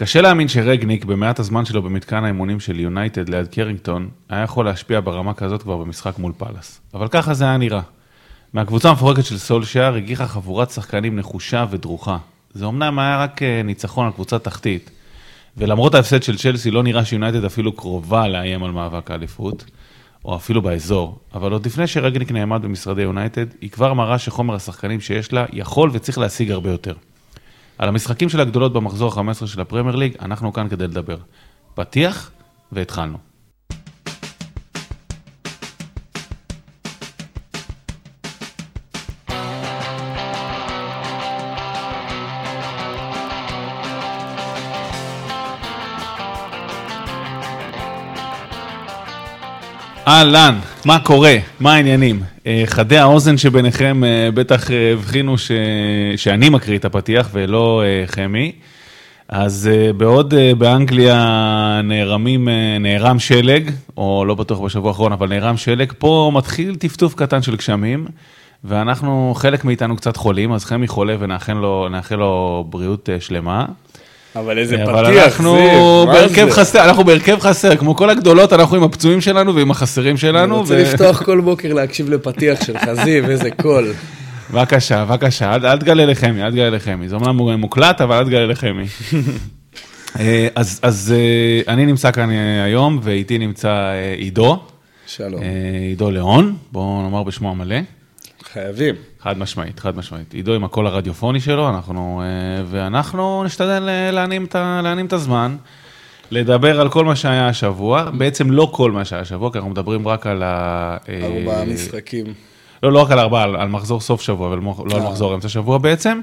קשה להאמין שרגניק, במעט הזמן שלו במתקן האימונים של יונייטד ליד קרינגטון, היה יכול להשפיע ברמה כזאת כבר במשחק מול פאלאס. אבל ככה זה היה נראה. מהקבוצה המפורקת של סולשיאר הגיחה חבורת שחקנים נחושה ודרוכה. זה אמנם היה רק אה, ניצחון על קבוצה תחתית, ולמרות ההפסד של צ'לסי לא נראה שיונייטד אפילו קרובה לאיים על מאבק האליפות, או אפילו באזור, אבל עוד לפני שרגניק נעמד במשרדי יונייטד, היא כבר מראה שחומר השחקנים שיש לה יכול וצריך להשיג הרבה יותר. על המשחקים של הגדולות במחזור ה-15 של הפרמייר ליג, אנחנו כאן כדי לדבר. פתיח, והתחלנו. אהלן, מה קורה? מה העניינים? אה, חדי האוזן שביניכם אה, בטח אה, הבחינו ש... שאני מקריא את הפתיח ולא חמי. אז בעוד באנגליה נערמים, נערם שלג, או לא בטוח בשבוע האחרון, אבל נערם שלג, פה מתחיל טפטוף קטן של גשמים, ואנחנו, חלק מאיתנו קצת חולים, אז חמי חולה ונאחל לו, לו בריאות שלמה. אבל איזה פתיח, זיו, אנחנו בהרכב חסר, אנחנו בהרכב חסר, כמו כל הגדולות, אנחנו עם הפצועים שלנו ועם החסרים שלנו. אני רוצה ו... לפתוח כל בוקר להקשיב לפתיח שלך, זיו, איזה קול. בבקשה, בבקשה, אל, אל תגלה לחמי, אל תגלה לחמי. זה אומנם מוקלט, אבל אל תגלה לחמי. אה, אז, אז אה, אני נמצא כאן אה, היום, ואיתי נמצא עידו. שלום. עידו ליאון, בואו נאמר בשמו המלא. חייבים. חד משמעית, חד משמעית. עידו עם הקול הרדיופוני שלו, אנחנו, אה, ואנחנו נשתדל אה, להנים את, הזמן, לדבר על כל מה שהיה השבוע, בעצם לא כל מה שהיה השבוע, כי אנחנו מדברים רק על ה... אה, ארבעה משחקים. לא, לא רק על ארבעה, על, על מחזור סוף שבוע, אבל לא על מחזור אמצע שבוע בעצם.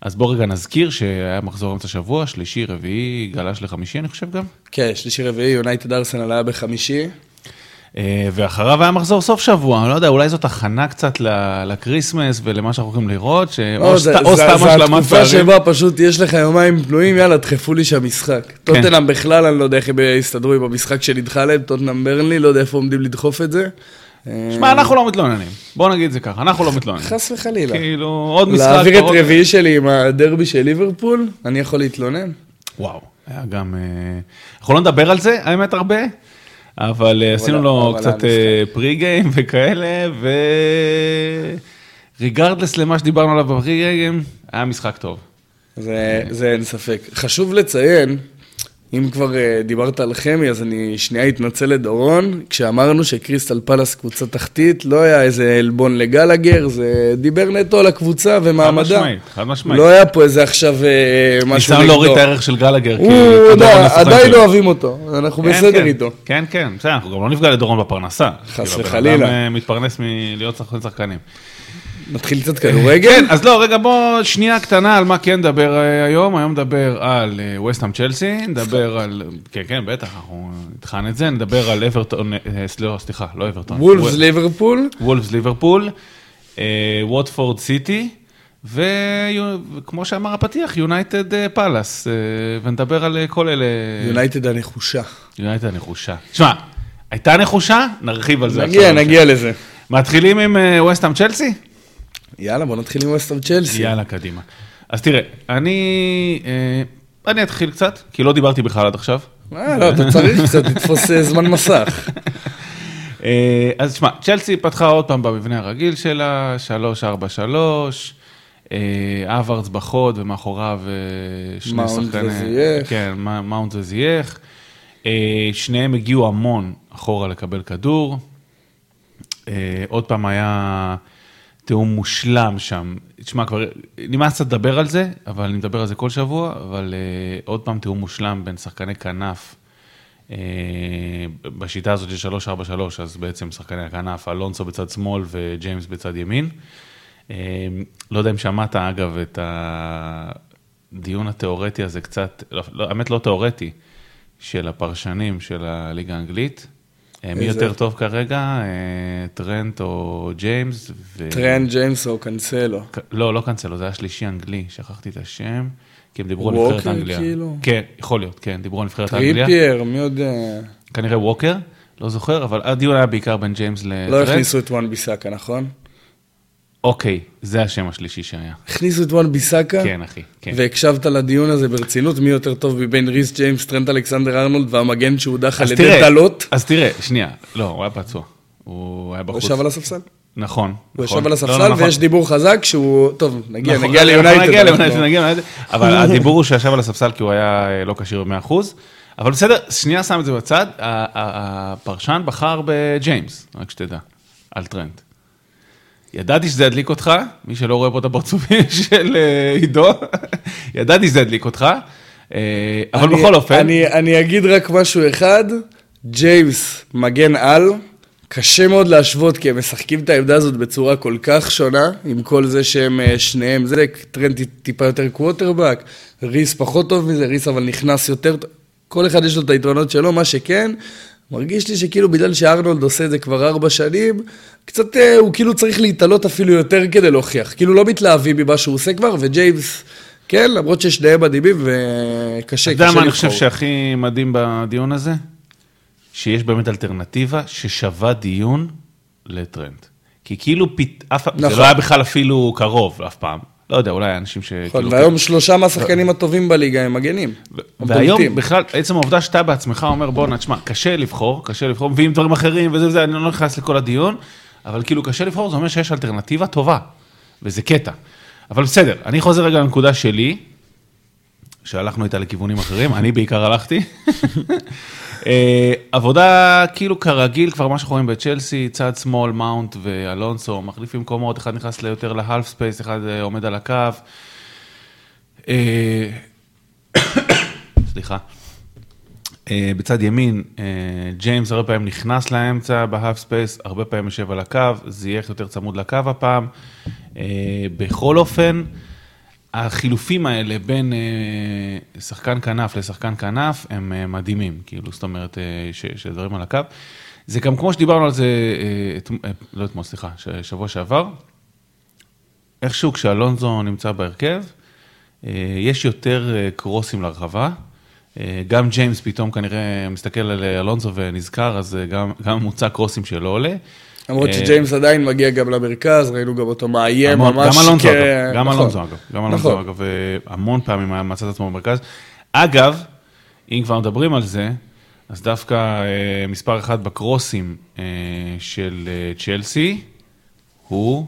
אז בוא רגע נזכיר שהיה מחזור אמצע שבוע, שלישי, רביעי, גלש לחמישי, אני חושב גם. כן, שלישי, רביעי, יונייטד ארסנל היה בחמישי. אה, ואחריו היה מחזור סוף שבוע, אני לא יודע, אולי זאת הכנה קצת לקריסמס ולמה שאנחנו הולכים לראות, ש... לא, או, סתם השלמת פערים. זו התקופה שבה פשוט יש לך יומיים פנויים, יאללה, דחפו לי שם משחק. כן. טוטנאם בכלל, אני לא יודע איך הם יסתדרו עם המשחק שנדחה להם, טוטנאם ברנלי, לא יודע איפה עומדים לדחוף את זה. שמע, אנחנו לא מתלוננים, בוא נגיד את זה ככה, אנחנו לא מתלוננים. חס וחלילה. כאילו, עוד משחק... להעביר את רביעי שלי עם הדרבי של ליברפול, אני יכול להתלונן? וואו, היה גם... אה, אנחנו לא נדבר על זה, האמת, הרבה. אבל אה, עשינו לו קצת פרי גיים אה, וכאלה, וריגרדלס למה שדיברנו עליו בפרי גיים, היה משחק טוב. זה אין ספק. חשוב לציין, אם כבר uh, דיברת על חמי, אז אני שנייה אתנצל לדורון. כשאמרנו שקריסטל פלאס קבוצה תחתית, לא היה איזה עלבון לגלגר, זה דיבר נטו על הקבוצה ומעמדה. חד משמעית, חד משמעית. לא היה פה איזה עכשיו uh, משהו נגדו. ניסה להוריד את הערך של גלגר. הוא, יודע, עדיין לא אוהבים אותו, אנחנו כן, בסדר כן, איתו. כן, כן, בסדר, אנחנו גם לא נפגע לדורון בפרנסה. חס כאילו, וחלילה. אה, מתפרנס מלהיות שחקן. נתחיל קצת כדורגל? כן, אז לא, רגע, בוא שנייה קטנה על מה כן נדבר אה, היום. היום נדבר על ווסטהאם צ'לסי, נדבר על, כן, כן, בטח, אנחנו נטחן את זה, נדבר על אברטון, אה, לא, סליחה, לא אברטון. וולפס ליברפול. וולפס ליברפול, ווטפורד סיטי. וכמו שאמר הפתיח, יונייטד פאלאס, ונדבר על כל אלה. יונייטד הנחושה. יונייטד הנחושה. תשמע, הייתה נחושה? נרחיב על זה. נגיע, נגיע לזה. מתחילים עם ווסטהאם צ'לסי? יאללה, בוא נתחיל עם ווסטהאם צ'לסי. יאללה, קדימה. אז תראה, אני, אה, אני אתחיל קצת, כי לא דיברתי בכלל עד עכשיו. אה, לא, אתה צריך קצת לתפוס אה, זמן מסך. אה, אז תשמע, צ'לסי פתחה עוד פעם במבנה הרגיל שלה, 3-4-3, אברץ בחוד ומאחוריו שני שחקנים. מאונט וזייח. כן, מאונט וזייח. שניהם הגיעו המון אחורה לקבל כדור. עוד פעם היה... תיאום מושלם שם. תשמע, כבר נמאס קצת לדבר על זה, אבל אני מדבר על זה כל שבוע, אבל uh, עוד פעם תיאום מושלם בין שחקני כנף. Uh, בשיטה הזאת של 3-4-3, אז בעצם שחקני הכנף, אלונסו בצד שמאל וג'יימס בצד ימין. אה, לא יודע אם שמעת, אגב, את הדיון התיאורטי הזה קצת, לא, לא, האמת לא תיאורטי, של הפרשנים של הליגה האנגלית. אה, מי יותר טוב כרגע, אה, טרנט או ג'יימס? טרנט, ג'יימס או קאנסלו. לא, לא קאנסלו, זה היה שלישי אנגלי, שכחתי את השם, כי הם דיברו על נבחרת אנגליה. ווקר כאילו? כן, יכול להיות, כן, דיברו על נבחרת אנגליה. טריפייר, מי יודע. כנראה ווקר, לא זוכר, אבל הדיון היה בעיקר בין ג'יימס לטרנט. לא הכניסו את וואן ביסאקה, נכון? אוקיי, זה השם השלישי שהיה. הכניסו את וואן ביסאקה, כן, אחי, כן. והקשבת לדיון הזה ברצינות, מי יותר טוב מבין ריס ג'יימס, טרנט אלכסנדר ארנולד והמגן שהודח על ידי דלות? אז תראה, שנייה, לא, הוא היה פצוע. הוא היה הוא בחוץ. ישב על הספסל? נכון. הוא נכון. ישב על לא, הספסל לא, נכון. ויש דיבור חזק שהוא... טוב, נגיע, נכון, נגיע אנחנו ליונייטד. נגיע ליונייטד, נגיע ליונייטד, אבל הדיבור הוא שישב על הספסל כי הוא היה אה, לא כשיר ב-100%. אבל בסדר, שנייה שם את זה בצד, הפרשן בחר בג'יימס, רק שתדע, על טרנט. ידעתי שזה ידליק אותך, מי שלא רואה פה את הפרצופים של אה, עידו, ידעתי שזה ידליק אותך, אה, אבל אני- בכל אופן, אני, אני אגיד רק משהו אחד, ג'יימס מגן על, קשה מאוד להשוות כי הם משחקים את העמדה הזאת בצורה כל כך שונה, עם כל זה שהם אה, שניהם, זה טרנט טיפה יותר קווטרבק, ריס פחות טוב מזה, ריס אבל נכנס יותר. כל אחד יש לו את היתרונות שלו, מה שכן, מרגיש לי שכאילו בגלל שארנולד עושה את זה כבר ארבע שנים, קצת אה, הוא כאילו צריך להתעלות אפילו יותר כדי להוכיח, כאילו לא מתלהבים ממה שהוא עושה כבר, וג'יימס... כן, למרות ששניהם מדהימים וקשה, אתה יודע קשה מה אני חושב לבחור. שהכי מדהים בדיון הזה? שיש באמת אלטרנטיבה ששווה דיון לטרנד. כי כאילו, פת... אף... זה נכון. לא היה בכלל אפילו קרוב אף פעם. לא יודע, אולי אנשים ש... נכון, כאילו- והיום שלושה מהשחקנים הטובים בליגה הם מגנים. והיום. בכלל, עצם העובדה שאתה בעצמך אומר, בואנה, תשמע, קשה לבחור, קשה לבחור, מביאים דברים אחרים וזה וזה, אני לא נכנס לכל הדיון, אבל כאילו קשה לבחור, זה אומר שיש אלטרנטיבה טובה, וזה קטע. אבל בסדר, אני חוזר רגע לנקודה שלי, שהלכנו איתה לכיוונים אחרים, אני בעיקר הלכתי. אה, עבודה כאילו כרגיל, כבר מה שאנחנו רואים בצ'לסי, צד שמאל, מאונט ואלונסו, מחליפים מקומות, אחד נכנס יותר ל half space, אחד אה, עומד על הקו. אה, סליחה. בצד ימין, ג'יימס הרבה פעמים נכנס לאמצע ב half space, הרבה פעמים יושב על הקו, זייח יותר צמוד לקו הפעם. בכל אופן, החילופים האלה בין אה, שחקן כנף לשחקן כנף הם אה, מדהימים, כאילו, זאת אומרת, אה, שדברים על הקו. זה גם כמו שדיברנו על זה, לא אתמול, סליחה, שבוע שעבר, איכשהו כשאלונזו נמצא בהרכב, יש יותר קרוסים לרחבה. גם ג'יימס פתאום כנראה מסתכל על אלונזו ונזכר, אז גם, גם ממוצע קרוסים שלו עולה. למרות אה, שג'יימס עדיין מגיע גם למרכז, ראינו גם אותו מאיים ממש גם אלונזו כ- אגב, גם נכון. אלונזו אגב, גם אלונזו נכון. אגב, אה, המון פעמים היה מצא את עצמו במרכז. אגב, אם כבר מדברים על זה, אז דווקא אה, מספר אחד בקרוסים של צ'לסי, הוא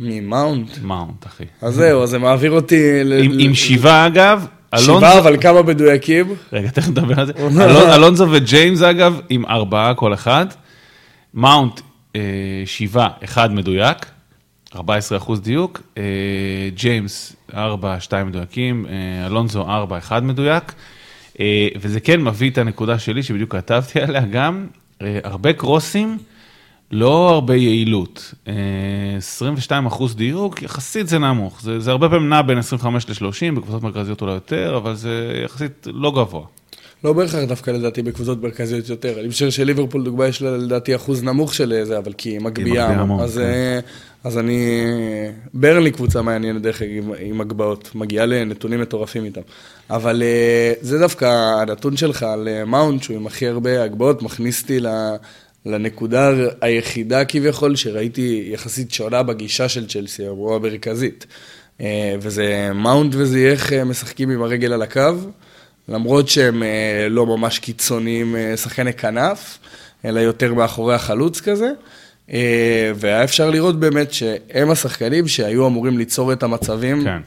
ממאונט. מאונט, אחי. אז זהו, אז זה מעביר אותי... ל- עם, שבעה אגב, אלונזו, שבעה, אבל כמה מדויקים? רגע, תכף נדבר על זה. אלונזו וג'יימס אגב, עם ארבעה כל אחד. מאונט, שבעה, אחד מדויק, 14 אחוז דיוק. אה, ג'יימס, ארבע, שתיים מדויקים. אה, אלונזו, ארבע, אחד מדויק. אה, וזה כן מביא את הנקודה שלי, שבדיוק כתבתי עליה גם, אה, הרבה קרוסים. לא הרבה יעילות, אה, 22 אחוז דיוק, יחסית זה נמוך, זה, זה הרבה פעמים נע בין 25 ל-30, בקבוצות מרכזיות אולי יותר, אבל זה יחסית לא גבוה. לא בהכרח דווקא לדעתי בקבוצות מרכזיות יותר. אני חושב שלליברפול, דוגמה, יש לה לדעתי אחוז נמוך של זה, אבל כי היא מגביה אז, כן. אה, אז אני... ברנלי קבוצה מעניינת דרך אגב עם- עם הגבהות, מגיעה לנתונים מטורפים איתם. אבל אה, זה דווקא הנתון שלך על אה, מאונט, שהוא עם הכי הרבה הגבהות, מכניס אותי ל- לנקודה היחידה כביכול שראיתי יחסית שונה בגישה של צ'לסי, או המרכזית. וזה מאונט וזייח משחקים עם הרגל על הקו. למרות שהם אה, לא ממש קיצוניים אה, שחקני כנף, אלא יותר מאחורי החלוץ כזה. אה, והיה אפשר לראות באמת שהם השחקנים שהיו אמורים ליצור את המצבים כן.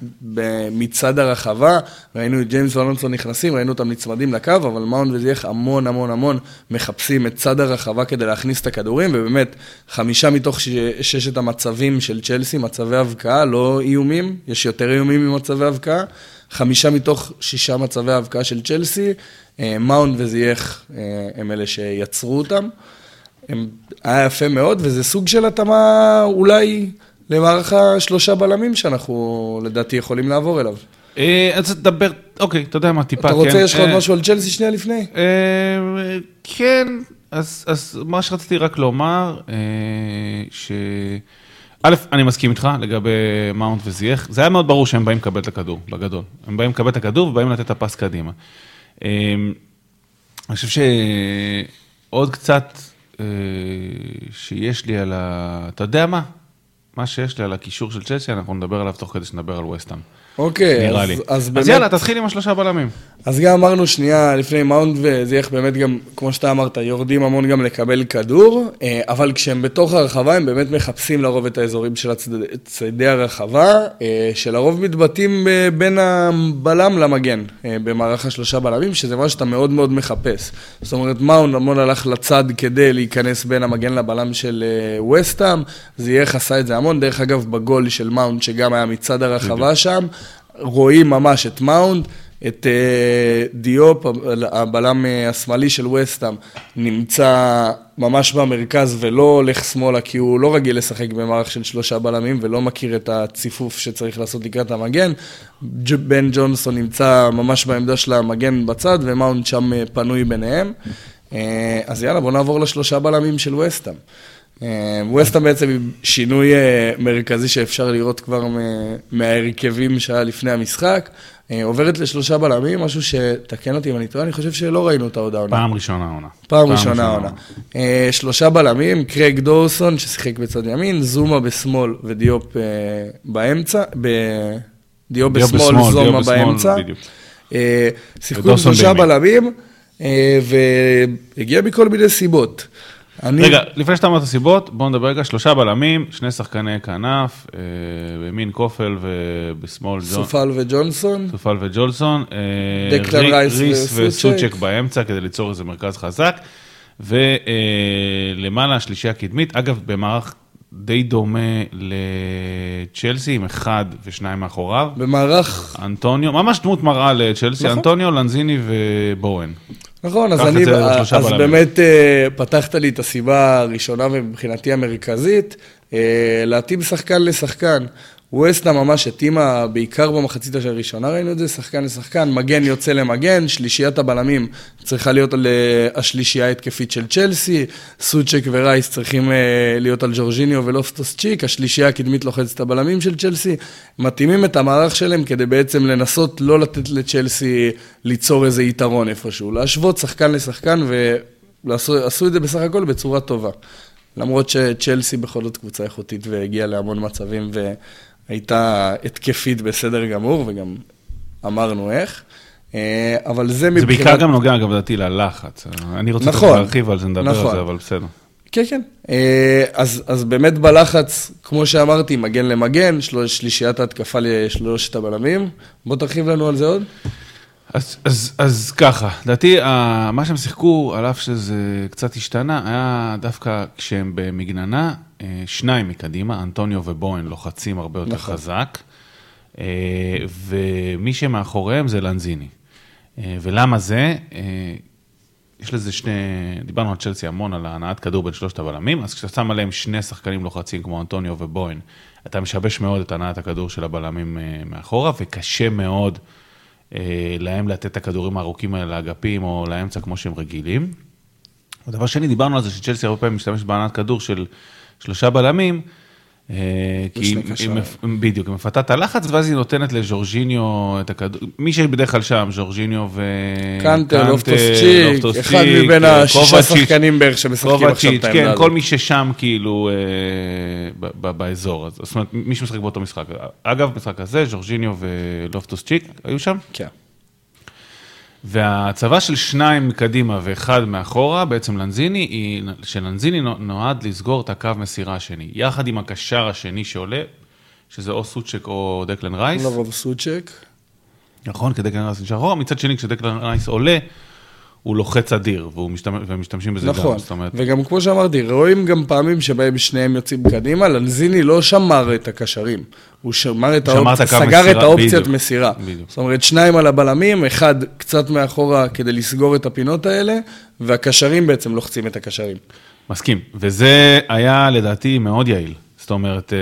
מצד הרחבה. ראינו את ג'יימס ואלונסו נכנסים, ראינו אותם נצמדים לקו, אבל מאון וזייח המון המון המון מחפשים את צד הרחבה כדי להכניס את הכדורים, ובאמת, חמישה מתוך ששת המצבים של צ'לסי, מצבי הבקעה, לא איומים, יש יותר איומים ממצבי הבקעה. חמישה מתוך שישה מצבי ההבקעה של צ'לסי, אה, מאונד וזייח אה, הם אלה שיצרו אותם. הם, היה יפה מאוד, וזה סוג של התאמה אולי למערך השלושה בלמים שאנחנו לדעתי יכולים לעבור אליו. אה, אז תדבר, אוקיי, אתה יודע מה, טיפה, אתה רוצה, כן. יש לך עוד משהו על צ'לסי שנייה לפני? כן, אז, מה שרציתי רק לומר, ש... א', אני מסכים איתך לגבי מאונט וזייח, זה היה מאוד ברור שהם באים לקבל את הכדור, בגדול. הם באים לקבל את הכדור ובאים לתת את הפס קדימה. אה, אני חושב שעוד קצת אה, שיש לי על ה... אתה יודע מה? מה שיש לי על הקישור של צ'לסי, אנחנו נדבר עליו תוך כדי שנדבר על וסטאם. אוקיי, נראה אז, לי. אז אז באמת, יאללה, תתחיל עם השלושה בלמים. אז גם אמרנו שנייה לפני מאונד וזייח באמת גם, כמו שאתה אמרת, יורדים המון גם לקבל כדור, אה, אבל כשהם בתוך הרחבה הם באמת מחפשים לרוב את האזורים של צדי הרחבה, אה, שלרוב מתבטאים אה, בין הבלם למגן, במערך השלושה בלמים, שזה מה שאתה מאוד מאוד מחפש. זאת אומרת, מאונד המון הלך לצד כדי להיכנס בין המגן לבלם של וסטאם, זייח עשה את זה המון, דרך אגב בגול של מאונד, שגם היה מצד הרחבה שם, רואים ממש את מאונד, את אה, דיופ, הבלם אה, השמאלי של וסטאם, נמצא ממש במרכז ולא הולך שמאלה, כי הוא לא רגיל לשחק במערך של שלושה בלמים ולא מכיר את הציפוף שצריך לעשות לקראת המגן. בן ג'ונסון נמצא ממש בעמדה של המגן בצד, ומאונט שם אה, פנוי ביניהם. אז יאללה, בואו נעבור לשלושה בלמים של וסטהאם. אה, וסטהאם בעצם עם שינוי אה, מרכזי שאפשר לראות כבר מההרכבים שהיה לפני המשחק. אה, עוברת לשלושה בלמים, משהו תתקן אותי אם אני טועה, אני חושב שלא ראינו את זה עוד העונה. פעם ראשונה העונה. פעם ראשונה העונה. שלושה בלמים, קרייג דוסון ששיחק בצד ימין, זומה בשמאל ודיופ באמצע, דיופ בשמאל, זומה באמצע. שיחקו עם שלושה. בלמים, והגיע מכל מיני סיבות. אני- רגע, לפני שאתה אומר את הסיבות, בואו נדבר רגע, שלושה בלמים, שני שחקני כנף, אה, בימין כופל ובשמאל ג'ון- סופל וג'ונסון. סופל וג'ולסון, אה, דקלן רי- רייס ריס וסוצ'ק. באמצע כדי ליצור איזה מרכז חזק, ולמעלה השלישייה הקדמית, אגב, במערך די דומה לצ'לסי, עם אחד ושניים מאחוריו, במערך, אנטוניו, ממש דמות מראה לצ'לסי, נכון. אנטוניו, לנזיני ובורן. נכון, אז אני, אז בלמים. באמת אה, פתחת לי את הסיבה הראשונה ומבחינתי המרכזית, אה, להתאים שחקן לשחקן. ווסטה ממש התאימה, בעיקר במחצית הראשונה ראינו את זה, שחקן לשחקן, מגן יוצא למגן, שלישיית הבלמים צריכה להיות על אה, השלישייה ההתקפית של צ'לסי, סוצ'ק ורייס צריכים אה, להיות על ג'ורג'יניו ולופטוס צ'יק, השלישייה הקדמית לוחצת את הבלמים של צ'לסי, מתאימים את המערך שלהם כדי בעצם לנסות לא לתת לצ'לסי ליצור איזה יתרון איפשהו, להשוות שחקן לשחקן ועשו את זה בסך הכל בצורה טובה. למרות שצ'לסי בכל זאת קבוצה איכותית והגיעה להמון מצבים והייתה התקפית בסדר גמור, וגם אמרנו איך. אה, אבל זה זה מבחינת... בעיקר גם נוגע, אגב, לדעתי, ללחץ. אני רוצה נכון, נכון, להרחיב על זה, נדבר נכון. על זה, אבל בסדר. כן, כן. אה, אז, אז באמת בלחץ, כמו שאמרתי, מגן למגן, של, שלישיית ההתקפה לשלושת הבלמים. בוא תרחיב לנו על זה עוד. אז, אז, אז ככה, לדעתי, מה שהם שיחקו, על אף שזה קצת השתנה, היה דווקא כשהם במגננה, אה, שניים מקדימה, אנטוניו ובוהן לוחצים הרבה יותר נכון. חזק, אה, ומי שמאחוריהם זה לנזיני. אה, ולמה זה? יש לזה שני, דיברנו על צ'לסי המון, על הנעת כדור בין שלושת הבלמים, אז כשאתה שם עליהם שני שחקנים לוחצים כמו אנטוניו ובוהן, אתה משבש מאוד את הנעת הכדור של הבלמים מאחורה, וקשה מאוד להם לתת את הכדורים הארוכים האלה לאגפים או לאמצע כמו שהם רגילים. ודבר שני, דיברנו על זה שצ'לסי הרבה פעמים משתמשת בהנעת כדור של שלושה בלמים, אה, כי ושני היא-. היא מפ- בדיוק, היא מפתה את הלחץ, ואז היא נותנת לז'ורג'יניו את הכדור, מי שבדרך כלל שם, ז'ורג'יניו ו... קנטה, לופטוס צ'יק, אחד מבין אה, השישה שחקנים בערך שמשחקים עכשיו את העמדה כן. כל מי ששם כאילו אה, ב- ב- באזור, אז- זאת אומרת, מי שמשחק באותו משחק. אגב, משחק הזה, ז'ורג'יניו ולופטוס צ'יק היו שם, כן. וההצבה של שניים קדימה ואחד מאחורה, בעצם לנזיני, היא, שלנזיני נו- נועד לסגור את הקו מסירה השני, יחד עם הקשר השני שעולה, שזה או סוצ'ק או דקלן רייס. לרוב סוצ'ק. נכון, כי דקלן רייס נשאר אחורה, מצד שני כשדקלן רייס עולה, הוא לוחץ אדיר, משתמש, ומשתמשים בזה נכון, גם, זאת אומרת, וגם כמו שאמרתי, רואים גם פעמים שבהם שניהם יוצאים קדימה, לנזיני לא שמר את הקשרים, הוא שמר את את האופציה, סגר את מסירה, האופציית בדיוק, מסירה. בדיוק. זאת אומרת, שניים על הבלמים, אחד קצת מאחורה כדי לסגור את הפינות האלה, והקשרים בעצם לוחצים את הקשרים. מסכים, וזה היה לדעתי מאוד יעיל, זאת אומרת, אה,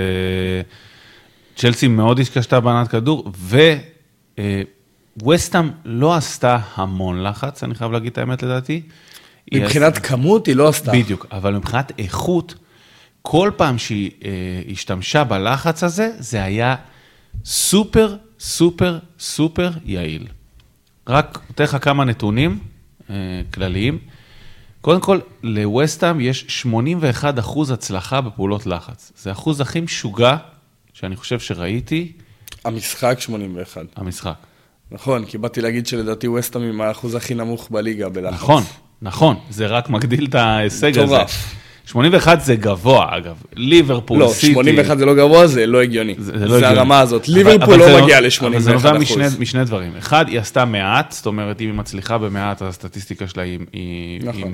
צ'לסי מאוד התקשתה בהנעת כדור, וווסטאם לא עשתה המון לחץ, אני חייב להגיד את האמת לדעתי. היא מבחינת עשתה- כמות היא לא עשתה. בדיוק, אבל מבחינת איכות, כל פעם שהיא אה, השתמשה בלחץ הזה, זה היה סופר, סופר, סופר יעיל. רק אתן לך כמה נתונים אה, כלליים. קודם קודם כל, לווסטהאם יש 81 אחוז הצלחה בפעולות לחץ. זה האחוז הכי משוגע שאני חושב שראיתי, המשחק 81. המשחק. נכון, כי באתי להגיד שלדעתי ווסטהאם עם האחוז הכי נמוך בליגה בלחץ. נכון, נכון, זה רק מגדיל את ההישג הזה. מטורף. 81 זה גבוה, אגב. ליברפול, לא, סיטי. 81 זה לא גבוה, זה לא הגיוני. זה, זה, זה לא הגיוני. הרמה הזאת. ליברפול זה לא מגיע אבל זה נובע ל-81 משני. משני דברים. אחד, היא עשתה מעט, זאת אומרת, אם היא מצליחה במעט, הסטטיסטיקה שלה היא, היא, נכון.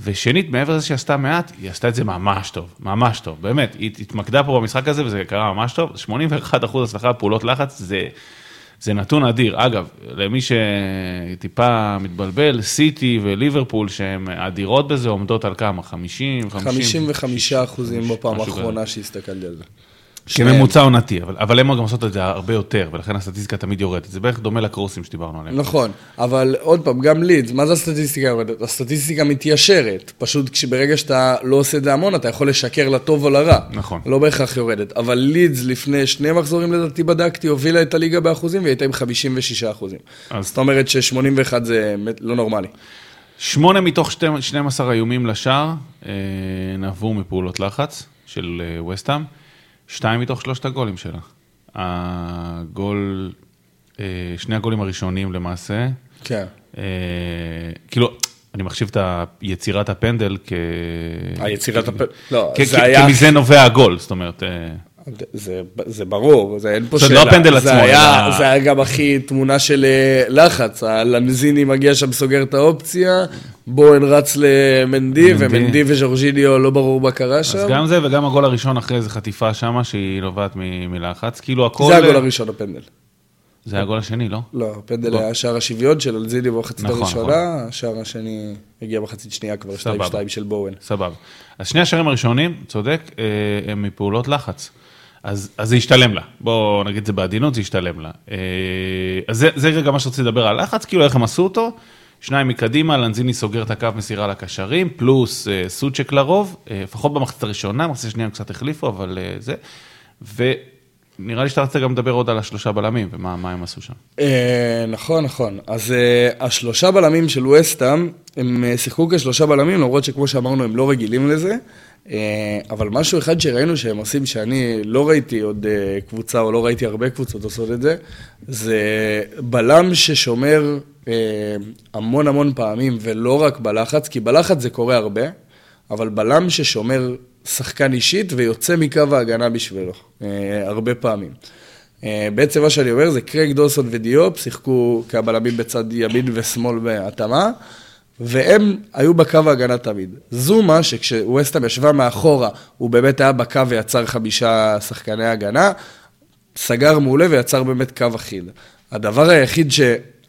ושנית, מעבר לזה שהיא עשתה מעט, היא עשתה את זה ממש טוב, ממש טוב, באמת. היא התמקדה פה במשחק הזה וזה קרה ממש טוב. 81 אחוז הצלחה בפעולות לחץ, זה, זה נתון אדיר. אגב, למי שטיפה מתבלבל, סיטי וליברפול, שהן אדירות בזה, עומדות על כמה? 50? 50? 55 אחוזים בפעם. האחרונה שהסתכלתי על זה. כממוצע עונתי, אבל, אבל הן גם עושות את זה הרבה יותר, ולכן הסטטיסטיקה תמיד יורדת. זה בערך דומה לקרוסים שדיברנו עליהם. נכון, אבל עוד פעם, גם לידס, מה זה הסטטיסטיקה יורדת? הסטטיסטיקה מתיישרת. פשוט כשברגע שאתה לא עושה את זה המון, אתה יכול לשקר לטוב או לרע. נכון. לא בהכרח יורדת. אבל לידס לפני שני מחזורים לדעתי בדקתי, הובילה את הליגה באחוזים והיא הייתה עם 56 אחוזים. אז- זאת אומרת ש-81 זה לא נורמלי. שמונה מתוך שתי- 12 איומים לשער אה, נבעו מפעולות לחץ של אה, וסטהאם, שתיים מתוך שלושת הגולים שלה. הגול, אה, שני הגולים הראשונים למעשה, כן. אה, כאילו, אני מחשיב את יצירת הפנדל כ... היצירת הפ... לא, זה היה... כי מזה נובע הגול, זאת אומרת... זה, זה ברור, זה אין פה שאלה. לא הפנדל זה עצמו, היה, אלא- זה היה גם הכי תמונה של אה, לחץ. הלנזיני מגיע שם, סוגר את האופציה, בואן רץ למנדי, מנדי. ומנדי וז'ורג'יניו לא ברור מה קרה שם. אז גם זה וגם הגול הראשון אחרי איזה חטיפה שמה שהיא נובעת מ- מלחץ, כאילו הכל... זה הגול הראשון, הפנדל. זה הגול השני, לא? לא, הפנדל. היה שער השוויון של אלזיני במחצית נכון, הראשונה, השער השני הגיע מחצית שנייה כבר, 2-2 סבבה. של בואן. סבבה. אז שני השערים הראשונים, צודק, אה, הם מפעולות לחץ. אז, אז זה ישתלם לה, בואו נגיד את זה בעדינות, זה ישתלם לה. אה, אז זה, זה רגע מה שרציתי לדבר על לחץ, כאילו איך הם עשו אותו. שניים מקדימה, לנזיני סוגר את הקו מסירה לקשרים, פלוס אה, סוצ'ק לרוב, אה, לפחות במחצית הראשונה, במחצית השנייה הם קצת החליפו, אבל אה, זה. ונראה לי שאתה רצית גם לדבר עוד על השלושה בלמים, ומה מה הם עשו שם. אה, נכון, נכון. אז אה, השלושה בלמים של וסטאם, הם אה, שיחקו כשלושה בלמים, למרות שכמו שאמרנו, הם לא רגילים לזה. אה, אבל משהו אחד שראינו שהם עושים, שאני לא ראיתי עוד אה, קבוצה, או לא ראיתי הרבה קבוצות עושות את זה, זה בלם ששומר אה, המון המון פעמים, ולא רק בלחץ, כי בלחץ זה קורה הרבה, אבל בלם ששומר שחקן אישית ויוצא מקו ההגנה בשבילו, הרבה פעמים. בעצם מה שאני אומר זה קרייג דוסון ודיופ שיחקו כבלמים בצד ימין ושמאל בהתאמה, והם היו בקו ההגנה תמיד. זומה, שכשווסטהאם ישבה מאחורה, הוא באמת היה בקו ויצר חמישה שחקני הגנה, סגר מעולה ויצר באמת קו אחיד. הדבר היחיד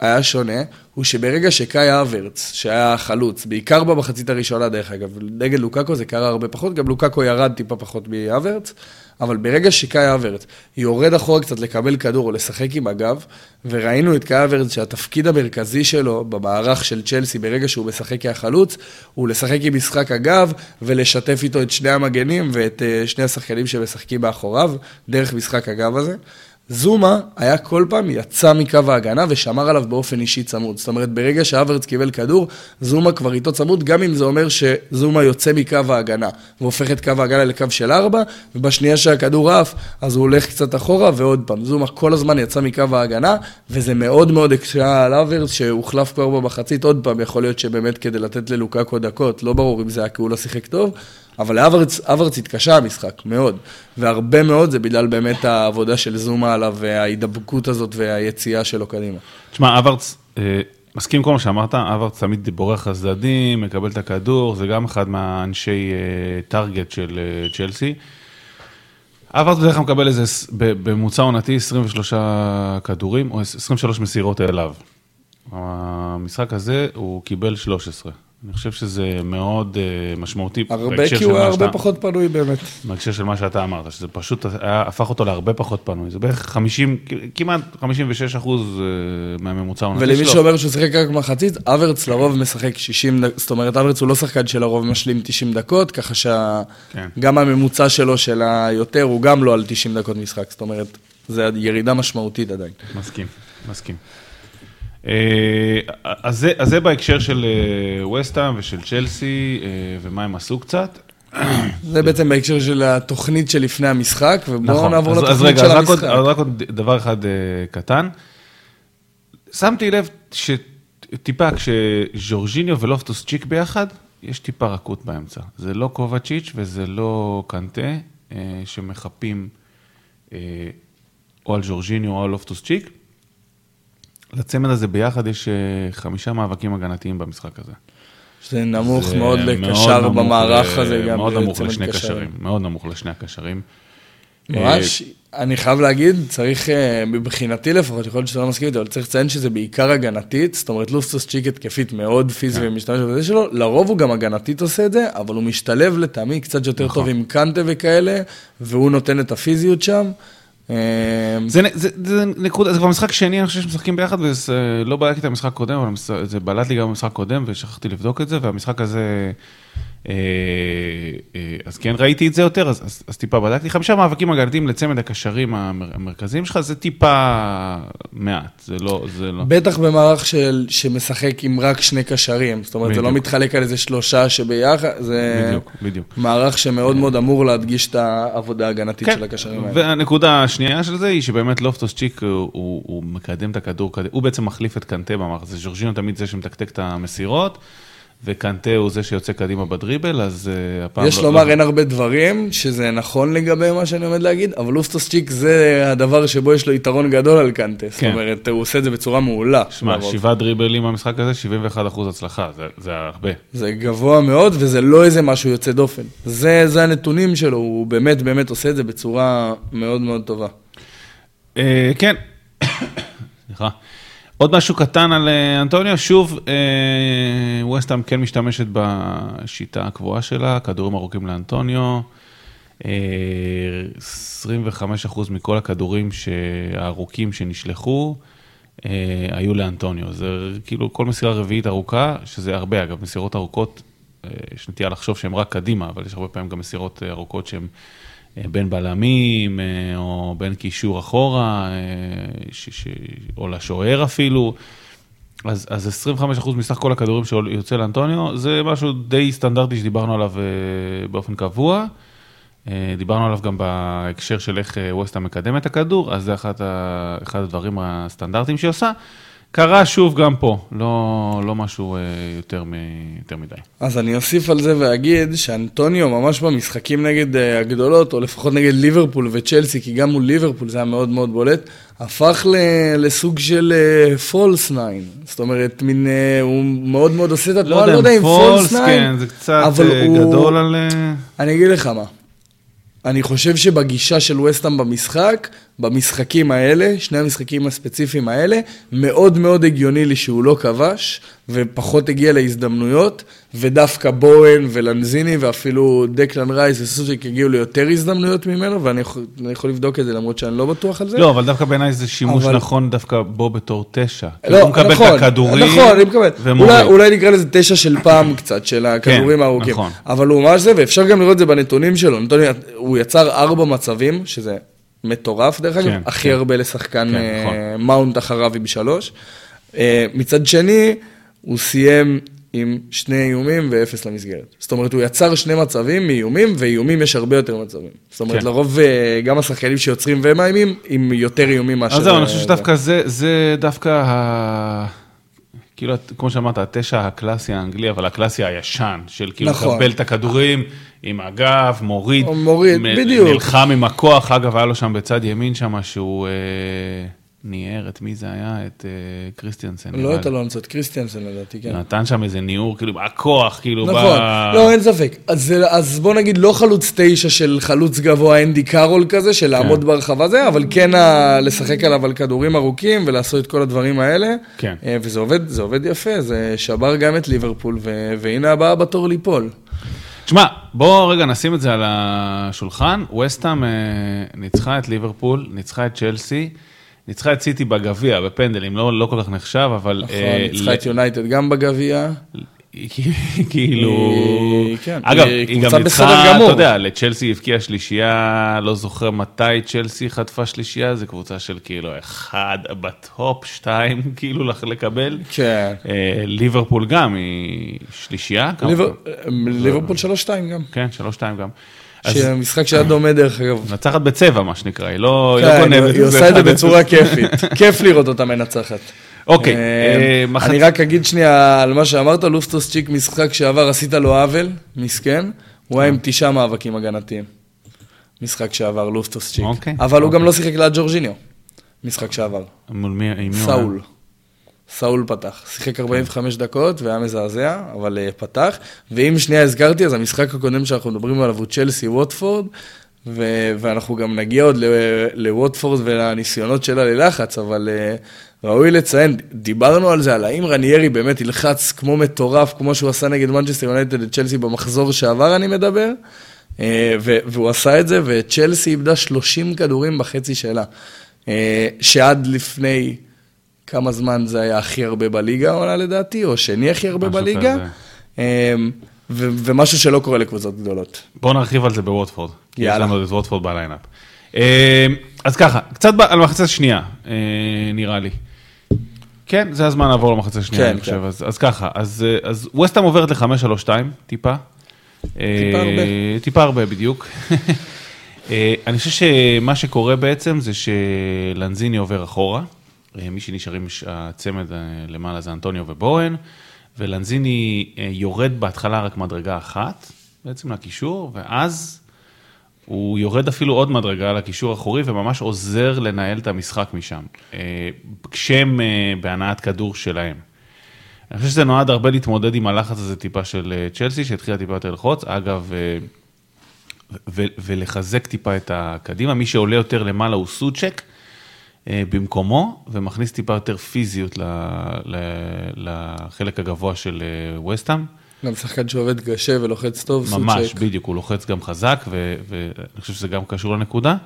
שהיה שונה, הוא שברגע שקאי אברץ, שהיה חלוץ, בעיקר במחצית הראשונה דרך אגב, נגד לוקאקו זה קרה הרבה פחות, גם לוקאקו ירד טיפה פחות מאברץ, אבל ברגע שקאי אברץ יורד אחורה קצת לקבל כדור או לשחק עם הגב, וראינו את קאי אברץ שהתפקיד המרכזי שלו במערך של צ'לסי ברגע שהוא משחק כחלוץ, הוא לשחק עם משחק הגב ולשתף איתו את שני המגנים ואת אה, שני השחקנים שמשחקים מאחוריו, דרך משחק הגב הזה. זומה היה כל פעם יצא מקו ההגנה ושמר עליו באופן אישי צמוד. זאת אומרת, ברגע שאברץ קיבל כדור, זומה כבר איתו צמוד, גם אם זה אומר שזומה יוצא מקו ההגנה, והופך את קו ההגנה לקו של ארבע, ובשנייה שהכדור עף, אז הוא הולך קצת אחורה, ועוד פעם, זומה כל הזמן יצא מקו ההגנה, וזה מאוד מאוד הקשה על אברץ, שהוחלף כבר במחצית, עוד פעם, יכול להיות שבאמת כדי לתת ללוקאקו דקות, לא ברור אם זה היה כי הוא לא שיחק טוב, אבל לאברץ אברץ התקשה המשחק, מאוד. והרבה מאוד זה בגלל באמת העבודה של זומה עליו, וההידבקות הזאת והיציאה שלו קדימה. תשמע, אברץ, אה, מסכים כל מה שאמרת, אברץ תמיד בורח לצדדים, מקבל את הכדור, זה גם אחד מהאנשי אה, טארגט של אה, צ'לסי. אברץ בדרך כלל מקבל איזה, בממוצע עונתי 23 כדורים, או 23 מסירות אליו. המשחק הזה הוא קיבל 13. אני חושב שזה מאוד אה, משמעותי. הרבה כי הוא היה הרבה שאתה- פחות פנוי באמת. בהקשר של מה שאתה אמרת, שזה פשוט היה, הפך אותו להרבה פחות פנוי, זה בערך 50, כמעט 56 אחוז אה, מהממוצע העונתי ולמי שלו. שאומר שהוא שיחק רק מחצית, אברץ לרוב משחק 60 דקות, זאת אומרת, אברץ הוא לא שחקן שלרוב משלים 90 דקות, ככה שגם כן. הממוצע שלו של היותר הוא גם לא על 90 דקות משחק, זאת אומרת, זה ירידה משמעותית עדיין. מסכים, מסכים. אז זה, אז זה בהקשר של ווסטהאם ושל צ'לסי, ומה הם עשו קצת. זה בעצם בהקשר של התוכנית שלפני המשחק, ובואו נכון. נעבור אז, לתוכנית אז רגע, של אז המשחק. אז רק עוד דבר אחד קטן. שמתי לב שטיפה כשז'ורג'יניו ולופטוס צ'יק ביחד, יש טיפה רכות באמצע. זה לא קובצ'יץ' וזה לא קנטה, שמחפים או על ז'ורג'יניו או על לופטוס צ'יק. לצמד הזה ביחד יש uh, חמישה מאבקים הגנתיים במשחק הזה. זה נמוך זה מאוד לקשר נמוך במערך ל- הזה, גם מאוד נמוך לשני קשרים. מאוד נמוך לשני הקשרים. ממש, אני חייב להגיד, צריך, אה, מבחינתי לפחות, יכול להיות שאתה לא מסכים איתי, אבל צריך לציין שזה בעיקר הגנתית, זאת אומרת לופסוס צ'יק התקפית מאוד פיזי כן. ומשתמש בזה שלו, לרוב הוא גם הגנתית עושה את זה, אבל הוא משתלב לטעמי קצת יותר נכון. טוב עם קנטה וכאלה, והוא נותן את הפיזיות שם. אה, זה, נקודה, זה כבר משחק שני, אני חושב שמשחקים ביחד, ולא בדקתי את המשחק הקודם, אבל זה בלט לי גם במשחק הקודם, ושכחתי לבדוק את זה, והמשחק הזה, אה, אה, אז כן ראיתי את זה יותר, אז, אז, אז טיפה בדקתי. חמישה מאבקים הגנתיים לצמד הקשרים המר, המרכזיים שלך, זה טיפה מעט, זה לא, זה לא. בטח במערך של, שמשחק עם רק שני קשרים, זאת אומרת, זה לא בדיוק. מתחלק על איזה שלושה שביחד, זה בדיוק, בדיוק. מערך שמאוד מאוד אמור להדגיש את העבודה ההגנתית של הקשרים האלה. והנקודה השנייה של זה היא שבאמת לופטוס צ'יק הוא, הוא, הוא מקדם את הכדור, הוא בעצם מחליף את קנטה במערך הזה, ז'ורג'ינו תמיד זה שמתקתק את המסירות, וקנטה הוא זה שיוצא קדימה בדריבל, אז uh, הפעם יש לא... לומר, לא... אין הרבה דברים שזה נכון לגבי מה שאני עומד להגיד, אבל לופטוס צ'יק זה הדבר שבו יש לו יתרון גדול על קנטה. זאת כן. אומרת, הוא עושה את זה בצורה מעולה. שמע. שבעה דריבלים במשחק הזה, 71 אחוז הצלחה, זה, זה הרבה. זה גבוה מאוד, וזה לא איזה משהו יוצא דופן. זה, זה הנתונים שלו, הוא באמת באמת עושה את זה בצורה מאוד מאוד טובה. אה, כן, סליחה. עוד משהו קטן על אה, אנטוניו, שוב, אה, ווסטהאם כן משתמשת בשיטה הקבועה שלה, כדורים ארוכים לאנטוניו. אה, 25% מכל הכדורים הארוכים שנשלחו אה, היו לאנטוניו. זה כאילו כל מסירה רביעית ארוכה, שזה הרבה אגב, מסירות ארוכות, אה, יש נטייה לחשוב שהן רק קדימה, אבל יש הרבה פעמים גם מסירות אה, ארוכות שהן בין בלמים, אה, או בין קישור אחורה, אה, ש, ש, או לשוער אפילו. אז, אז 25% מסך כל הכדורים שיוצא לאנטוניו, זה משהו די סטנדרטי שדיברנו עליו אה, באופן קבוע. אה, דיברנו עליו גם בהקשר של איך אה, ווסטה מקדם את הכדור, אז זה אחד, ה, אחד הדברים הסטנדרטיים שהיא עושה. קרה שוב גם פה, לא, לא משהו אה, יותר, מ, יותר מדי. אז אני אוסיף על זה ואגיד שאנטוניו ממש במשחקים נגד אה, הגדולות, או לפחות נגד ליברפול וצ'לסי, כי גם מול ליברפול זה היה מאוד מאוד בולט, הפך ל- לסוג של false nine. זאת אומרת, מין, אה, הוא מאוד מאוד עושה את התנועה, לא יודע אם false nine, כן, זה קצת אה, הוא- גדול על... אה, אני אגיד לך מה. אני חושב שבגישה של וסטהאם במשחק, במשחקים האלה, שני המשחקים הספציפיים האלה, מאוד מאוד הגיוני לי שהוא לא כבש, ופחות הגיע להזדמנויות, ודווקא בואן ולנזיני, ואפילו דקלן רייס וסוסיק הגיעו ליותר הזדמנויות ממנו, ואני יכול, יכול לבדוק את זה למרות שאני לא בטוח על זה. לא, אבל דווקא בעיניי זה שימוש אבל- נכון דווקא בו בתור תשע. לא, הוא מקבל נכון, את הכדורים נכון, אני מקבל. ומוריד. אולי, אולי נקרא לזה תשע של פעם קצת, של הכדורים כן, הארוכים. נכון. אבל הוא ממש זה, ואפשר גם לראות את זה בנתונים שלו. נתוני, הוא יצר ארבע מצבים, שזה מטורף דרך אגב, כן, הכי כן. הרבה לשחקן כן, אה, נכון. מאונט אחריו עם שלוש. אה, מצד שני, הוא סיים עם שני איומים ואפס למסגרת. זאת אומרת, הוא יצר שני מצבים מאיומים, ואיומים יש הרבה יותר מצבים. זאת אומרת, כן. לרוב אה, גם השחקנים שיוצרים ומאיימים, עם יותר איומים מאשר... אז זהו, אני חושב. שדווקא זה, זה דווקא ה... כאילו, כמו שאמרת, התשע הקלאסי האנגלי, אבל הקלאסי הישן, של כאילו נכון. לקבל את הכדורים עם הגב, מוריד, מוריד, מ- בדיוק. נלחם עם הכוח, אגב, היה לו שם בצד ימין שם, שהוא אה, ניער, את מי זה היה? את אה, קריסטיאנסן. לא את. אלונסו, את קריסטיאנסן לדעתי, כן. נתן שם איזה ניעור, כאילו, הכוח, כאילו, נכון, בא... לא, אין ספק. אז, אז בוא נגיד לא חלוץ תשע של חלוץ גבוה אנדי קארול כזה, של לעמוד ברחבה זה, אבל כן ה- לשחק עליו על כדורים ארוכים ולעשות את כל הדברים האלה. כן. אה, וזה עובד, זה עובד יפה, זה שבר גם את ליברפול, ו- והנה הבאה בתור ליפול. תשמע, בוא רגע נשים את זה על השולחן. וסטאם אה, ניצחה את ליברפול, ניצחה את צ'לסי, ניצחה את סיטי בגביע, בפנדלים, לא, לא כל כך נחשב, אבל... נכון, אה, ניצחה את יונייטד גם בגביע. כאילו, היא- כן, אגב, היא גם ניצחה. אתה יודע, לצ'לסי הבקיעה שלישייה, לא זוכר מתי צ'לסי חטפה שלישייה, זו קבוצה של כאילו אחד בטופ, שתיים כאילו לקבל. כן. אה, ליברפול גם, היא שלישייה. ליבר- ליברפול 3-2 גם. כן, שלוש, שתיים גם. אז שמשחק שהיה דומה דרך אגב. נצחת בצבע, מה שנקרא, היא לא לא כן, גונבת. היא עושה את זה בצורה. כיפית. כיף לראות אותה מנצחת. אוקיי, אה, אה, אני רק אגיד שנייה על מה שאמרת, לופטוס צ'יק משחק שעבר, עשית לו עוול, מסכן. הוא היה עם תשעה מאבקים הגנתיים. משחק שעבר, לופטוס צ'יק. אוקיי, אבל הוא אוקיי. גם לא שיחק ליד ג'ורג'יניו. משחק שעבר. מול מי? סאול. סאול פתח. שיחק 45 דקות והיה מזעזע, אבל אה, פתח. ואם שנייה הזכרתי, אז המשחק הקודם שאנחנו מדברים עליו הוא צ'לסי ווטפורד, ו- ואנחנו גם נגיע עוד ל- לווטפורד ולניסיונות שלה ללחץ, אבל אה, ראוי לציין, דיברנו על זה, על האם רניירי באמת ילחץ כמו מטורף, כמו שהוא עשה נגד מנצ'סטר יונייטד את צ'לסי במחזור שעבר, אני מדבר. אה, והוא עשה את זה, וצ'לסי איבדה 30 כדורים בחצי שלה. שעד לפני כמה זמן זה היה הכי הרבה בליגה העונה לדעתי, או שני הכי הרבה בליגה. אה, ו- ומשהו שלא קורה לקבוצות גדולות. בואו נרחיב על זה בווטפורד. כי יש יאללה. לנו את ווטפורד בליינאפ. אה, אז ככה, קצת על מחצית השנייה, אה, נראה לי. כן, זה הזמן לעבור למחצית השנייה, כן, אני חושב. כן. אז אז ככה, אז אה, אז ווסטהאם עוברת ל-5-3-2, טיפה. טיפה הרבה. טיפה הרבה, בדיוק. אה, אני חושב שמה שקורה בעצם זה שלנזיני עובר אחורה. אה, מי שנשארים הצמד אה, למעלה זה אנטוניו ובורן, ולנזיני אה, יורד בהתחלה רק מדרגה אחת, בעצם לקישור, ואז הוא יורד אפילו עוד מדרגה לקישור האחורי וממש עוזר לנהל את המשחק משם, כשהם בהנעת כדור שלהם. אני חושב שזה נועד הרבה להתמודד עם הלחץ הזה טיפה של צ'לסי, שהתחילה טיפה יותר ללחוץ. אגב, ו- ולחזק טיפה את הקדימה. מי שעולה יותר למעלה הוא סוצ'ק במקומו, ומכניס טיפה יותר פיזיות ל- ל- לחלק הגבוה של אה, וסטאם. גם שחקן שעובד קשה ולוחץ טוב, ממש, סוצ'ק. בדיוק, הוא לוחץ גם חזק, ואני חושב שזה גם קשור לנקודה.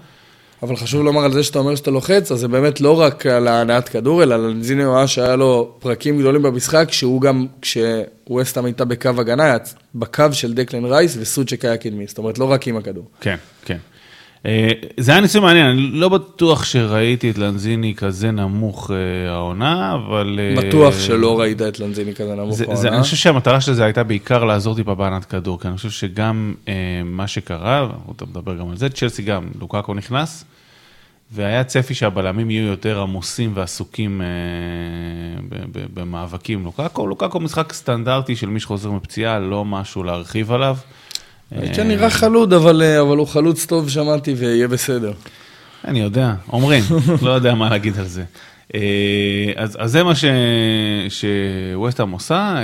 אבל חשוב לומר על זה שאתה אומר שאתה לוחץ, אז זה באמת לא רק על ההנעת כדור, אלא על נזיני הוראה שהיה לו פרקים גדולים במשחק, שהוא גם, כשווסטהאם הייתה בקו הגנה, היה בקו של דקלן רייס וסוצ'ק היה קדמי, זאת אומרת, לא רק עם הכדור. כן, כן. אה, זה היה ניסוי מעניין, אני לא בטוח שראיתי את לנזיני כזה נמוך אה, העונה, אבל... אה, בטוח שלא ראית את לנזיני כזה נמוך זה, זה, העונה. אני חושב שהמטרה של זה הייתה בעיקר לעזור טיפה בהנעת כדור, כי אני חושב שגם אה, מה שקרה, אתה מדבר גם על זה, צ'לסי גם, לוקאקו נכנס, והיה צפי שהבלמים יהיו יותר עמוסים ועסוקים אה, ב- ב- במאבקים עם לוקאקו. לוקאקו משחק סטנדרטי של מי שחוזר מפציעה, לא משהו להרחיב עליו. כן, נראה חלוד, אבל, אה, אבל הוא חלוץ טוב, שמעתי, ויהיה בסדר. אני יודע, אומרים, לא יודע מה להגיד על זה. אה, אז, אז זה מה ש- שווסטהאם עושה, אה,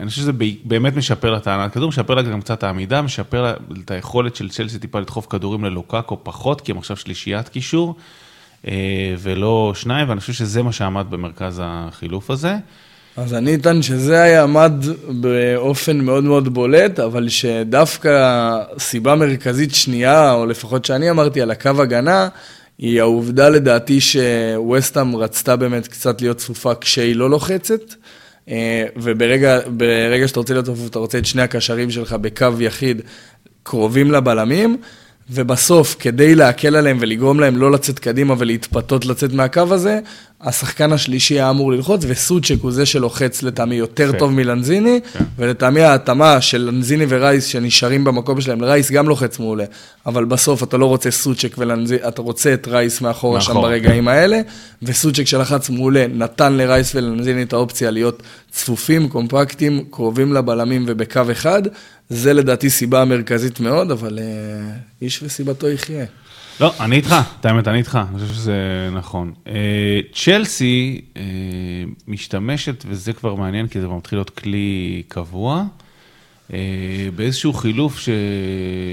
אני חושב שזה באמת משפר לה את ההנעת כדור, משפר לה גם קצת העמידה, משפר לה את היכולת של צ'לסי טיפה לדחוף כדורים ללוקאקו פחות, כי הם עכשיו שלישיית קישור, אה, ולא שניים, ואני חושב שזה מה שעמד במרכז החילוף הזה. אז אני אטען שזה היה עמד באופן מאוד מאוד בולט, אבל שדווקא סיבה מרכזית שנייה, או לפחות שאני אמרתי על הקו הגנה, היא העובדה לדעתי שווסטהאם רצתה באמת קצת להיות צפופה כשהיא לא לוחצת. אה, וברגע ברגע שאתה רוצה להיות צפוף, אתה רוצה את שני הקשרים שלך בקו יחיד קרובים לבלמים, ובסוף, כדי להקל עליהם ולגרום להם לא לצאת קדימה ולהתפתות לצאת מהקו הזה, השחקן השלישי היה אמור ללחוץ, וסוצ'ק הוא זה שלוחץ לטעמי יותר כן. טוב מלנזיני, ולטעמי ההתאמה של לנזיני ורייס שנשארים במקום שלהם, לרייס גם לוחץ מעולה, אבל בסוף אתה לא רוצה סוצ'ק ולנזיני, אתה רוצה את רייס מאחורה שם ברגעים האלה, וסוצ'ק שלחץ מעולה, נתן לרייס ולנזיני את האופציה להיות צפופים, קומפקטים, קרובים לבלמים ובקו אחד, זה לדעתי סיבה מרכזית מאוד, אבל אה, איש וסיבתו יחיה. לא, אני איתך, את האמת, אני איתך, אני חושב שזה נכון. אה, צ'לסי אה, משתמשת, וזה כבר מעניין, כי זה כבר מתחיל להיות כלי קבוע, אה, באיזשהו חילוף ש...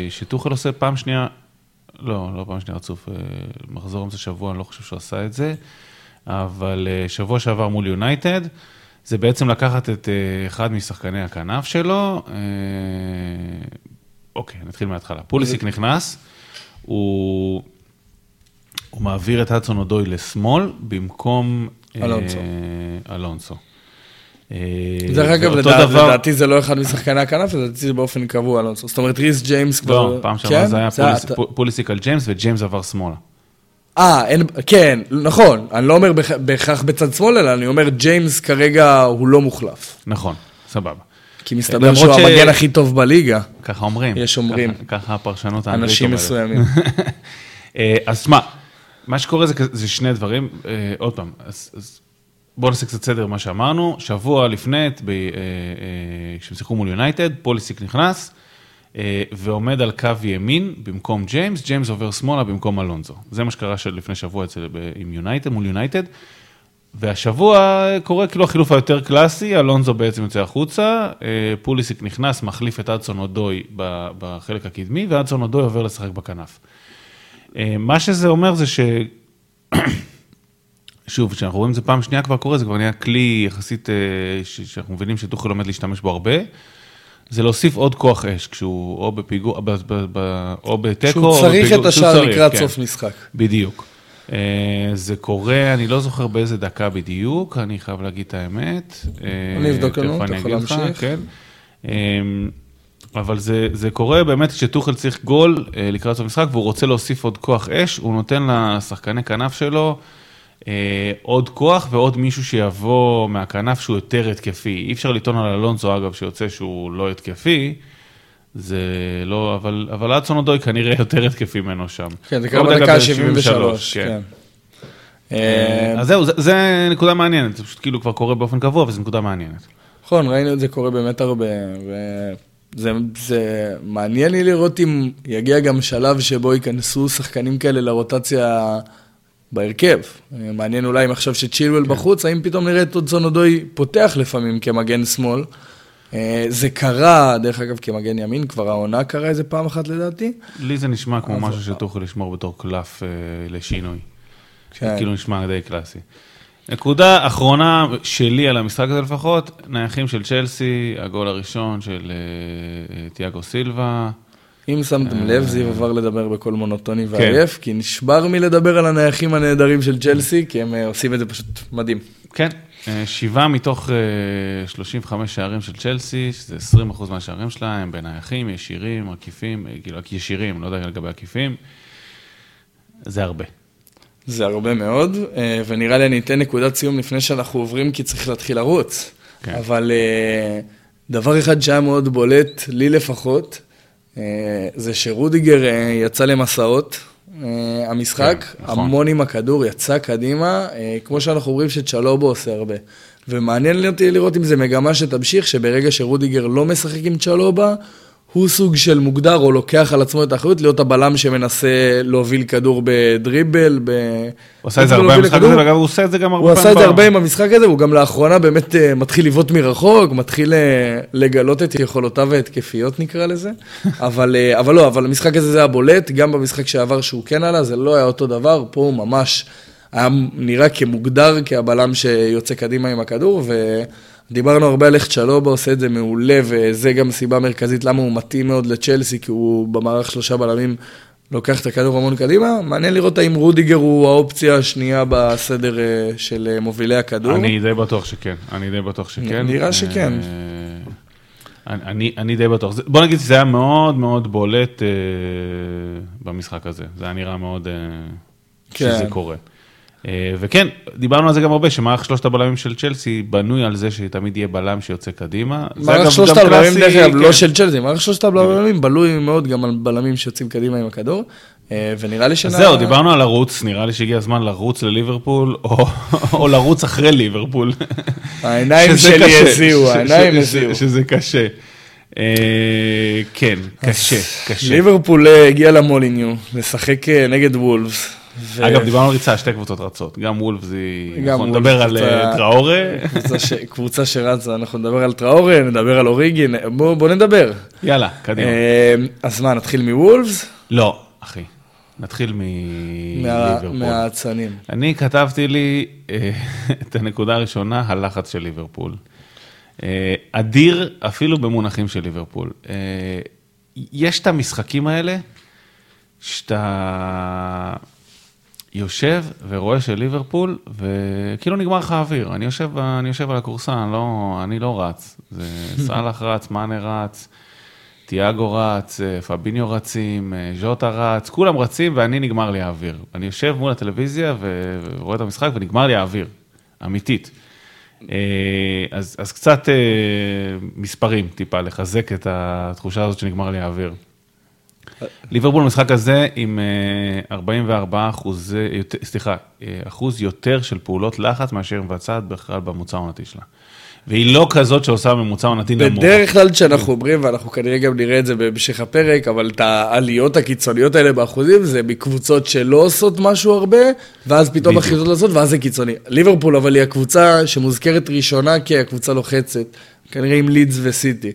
שטוחל עושה פעם שנייה, לא, לא פעם שנייה רצוף, אה, מחזור אמצע שבוע, אני לא חושב שהוא עשה את זה, אבל אה, שבוע שעבר מול יונייטד, זה בעצם לקחת את אה, אחד משחקני הכנף שלו, אה, אוקיי, נתחיל מההתחלה. פוליסיק נכנס, הוא, הוא מעביר את הדסון אודוי לשמאל במקום... אה, אלונסו. אלונסו. אה, דרך אגב, לדע- דבר- לדעתי זה לא אחד משחקני הכנף, לדעתי זה באופן קבוע, אלונסו. זאת אומרת, ריס ג'יימס כבר... לא, פעם שעברה כן? זה היה אתה- פוליס- פו- פוליסיק על ג'יימס וג'יימס עבר שמאלה. אה, אין, כן, נכון. אני לא אומר בהכ- בהכרח בצד שמאל, אלא אני אומר, ג'יימס כרגע הוא לא מוחלף. נכון, סבבה. כי מסתבר שהוא ש- המגן הכי טוב בליגה, ככה אומרים. יש אומרים. ככה- ככה הפרשנות האנגלית אנשים אומרת. מסוימים. אה, אז שמע, מה שקורה זה, זה שני דברים, אה, עוד פעם, אז, אז בואו נעשה קצת סדר מה שאמרנו, שבוע לפני, אה, כשהם שיחקו מול יונייטד, פוליסיק נכנס, ועומד על קו ימין במקום ג'יימס, ג'יימס עובר שמאלה במקום אלונזו. זה מה שקרה של לפני שבוע אצל, עם יונייטד, מול יונייטד. והשבוע קורה כאילו החילוף היותר קלאסי, אלונזו בעצם יוצא החוצה, אה, פוליסיק נכנס, מחליף את אדסון אודוי בחלק הקדמי, ואדסון אודוי עובר לשחק בכנף. אה, מה שזה אומר זה ש... שוב, כשאנחנו רואים את זה פעם שנייה כבר קורה, זה כבר נהיה כלי יחסית, אה, שאנחנו מבינים שטוחל עומד להשתמש בו הרבה, זה להוסיף עוד כוח אש, כשהוא או בפיגור, או בתיקו, או שהוא צריך בפיגור- את השער לקראת כן. סוף משחק. בדיוק. אה, זה קורה, אני לא זוכר באיזה דקה בדיוק, אני חייב להגיד את האמת. אה, אני אבדוק לנו, אתה יכול להמשיך. כן. אה, אבל זה, זה קורה באמת כשטוחל צריך גול אה, לקראת סוף המשחק והוא רוצה להוסיף עוד כוח אש, הוא נותן לשחקני כנף שלו עוד כוח ועוד מישהו שיבוא מהכנף שהוא יותר התקפי. אי אפשר לטעון על אלונזו אגב שיוצא שהוא לא התקפי. זה לא, אבל, אבל אדסון אודוי כנראה יותר התקפי ממנו שם. כן, זה קרה בדקה בדקה ה-73, ה-73, כן. אה, אה, אז זהו, זה, זה נקודה מעניינת, זה פשוט כאילו כבר קורה באופן קבוע, וזו נקודה מעניינת. נכון, ראינו את זה קורה באמת הרבה, וזה זה מעניין לי לראות אם יגיע גם שלב שבו ייכנסו שחקנים כאלה לרוטציה בהרכב. אה, מעניין אולי אם עכשיו שצ'ילואל כן. בחוץ, האם פתאום נראה את אודסון אודוי פותח לפעמים כמגן שמאל. אה, זה קרה, דרך אגב, כמגן ימין, כבר העונה קרה איזה פעם אחת לדעתי. לי זה נשמע כמו משהו שתוכל לשמור בתור קלף אה, לשינוי. כן. כאילו נשמע די קלאסי. נקודה אחרונה שלי על המשחק הזה לפחות, נייחים של צ'לסי, הגול הראשון של תיאגו סילבה. אם שמתם אה. לב, זיו עבר לדבר בקול מונוטוני ועייף, כי נשבר מלדבר על הנייחים הנהדרים של צ'לסי, כי הם אה, עושים את זה פשוט מדהים. כן, אה, שבעה מתוך אה, 35 שערים של צ'לסי, שזה 20% מהשערים שלה, הם בנייחים, ישירים, עקיפים, כאילו ישירים, לא יודע לגבי עקיפים. זה הרבה. זה הרבה מאוד, אה, ונראה לי אני אתן נקודת סיום לפני שאנחנו עוברים, כי צריך להתחיל לרוץ. כן. אבל דבר אחד שהיה מאוד בולט, לי לפחות, זה שרודיגר אה, יצא למסעות. אה, המשחק, כן, נכון. המון עם הכדור, יצא קדימה, אה, כמו שאנחנו אומרים שצ'לובו עושה הרבה. ומעניין אותי לראות אם זה מגמה שתמשיך, שברגע שרודיגר לא משחק עם צ'לובה, הוא סוג של מוגדר או לוקח על עצמו את האחריות להיות הבלם שמנסה להוביל כדור בדריבל, ב... הוא עשה את זה הרבה במשחק. הזה, ואגב הוא עושה את זה גם הרבה הוא פעמים. עשה את זה. הרבה עם המשחק הזה, והוא גם לאחרונה באמת אה, מתחיל לבעוט מרחוק, מתחיל אה, לגלות את יכולותיו ההתקפיות נקרא לזה. אבל, אה, אבל לא, אבל המשחק הזה זה היה בולט, גם במשחק שעבר שהוא כן עלה, זה לא היה אותו דבר, פה הוא ממש היה נראה כמוגדר כהבלם שיוצא קדימה עם הכדור, ודיברנו הרבה על איך צ'לובה עושה את זה מעולה, וזה גם סיבה מרכזית למה הוא מתאים מאוד לצ'לסי, כי הוא במערך שלושה בלמים. לוקח את הכדור המון קדימה, מעניין לראות האם רודיגר הוא האופציה השנייה בסדר אה, של אה, מובילי הכדור. אני די בטוח שכן, אני די בטוח שכן. נראה שכן. אה, אני- אני, אני די בטוח. בוא נגיד שזה היה מאוד מאוד בולט אה, במשחק הזה. זה היה נראה מאוד אה, כן. שזה קורה. אה, וכן, דיברנו על זה גם הרבה, שמערך שלושת הבלמים של צ'לסי בנוי על זה שתמיד יהיה בלם שיוצא קדימה. מערך שלושת הבלמים, דרך אגב, כן. לא של צ'לסי, מערך שלושת הבלמים בלוי מאוד גם על בלמים שיוצאים קדימה עם הכדור, אה, ונראה לי אז שנ... זהו, דיברנו על לרוץ, נראה לי שהגיע הזמן לרוץ לליברפול, או, או לרוץ אחרי ליברפול. העיניים שלי הזיעו, העיניים הזיעו. שזה קשה. אה, כן, קשה, קשה. ליברפול הגיע למוליניו, לשחק נגד וולפס. ו- אגב, דיברנו על ריצה, שתי קבוצות רצות, גם וולפס היא... גם אנחנו נדבר על אה, טראורה. קבוצה ש- קבוצה שרצה, אנחנו נדבר על טראורה, נדבר על אוריגי, נ- בוא נדבר. יאללה, קדימה. אה, אז מה, נתחיל מוולפס? לא, אחי, נתחיל מה- מליברפול. מהאצנים. אני כתבתי לי אה, את הנקודה הראשונה, הלחץ של ליברפול. אדיר אפילו במונחים של ליברפול. יש את המשחקים האלה, שאתה... יושב ורואה של ליברפול, וכאילו נגמר לך האוויר. אני יושב, אני יושב על הכורסה, אני לא, אני לא רץ. זה סאלח רץ, מאנה רץ, תיאגו רץ, אה, פביניו רצים, אה, ז'וטה רץ, כולם רצים ואני נגמר לי האוויר. אני יושב מול הטלוויזיה ורואה את המשחק ונגמר לי האוויר, אמיתית. אה, אז, אז קצת מספרים טיפה, לחזק את התחושה הזאת שנגמר לי האוויר. ליברפול במשחק הזה עם 44 אה, אחוז, סליחה, אה, אחוז יותר של פעולות לחץ מאשר מבצעת בכלל בממוצע העונתי שלה. והיא לא כזאת שעושה ממוצע עונתי נמוך. בדרך כלל כשאנחנו אומרים, ואנחנו כנראה גם נראה את זה בהמשך הפרק, אבל את העליות הקיצוניות האלה באחוזים, זה מקבוצות שלא עושות משהו הרבה, ואז פתאום מחליטות לעשות, ואז זה קיצוני. ליברפול אבל היא הקבוצה שמוזכרת ראשונה כי הקבוצה לוחצת, כנראה עם לידס וסיטי.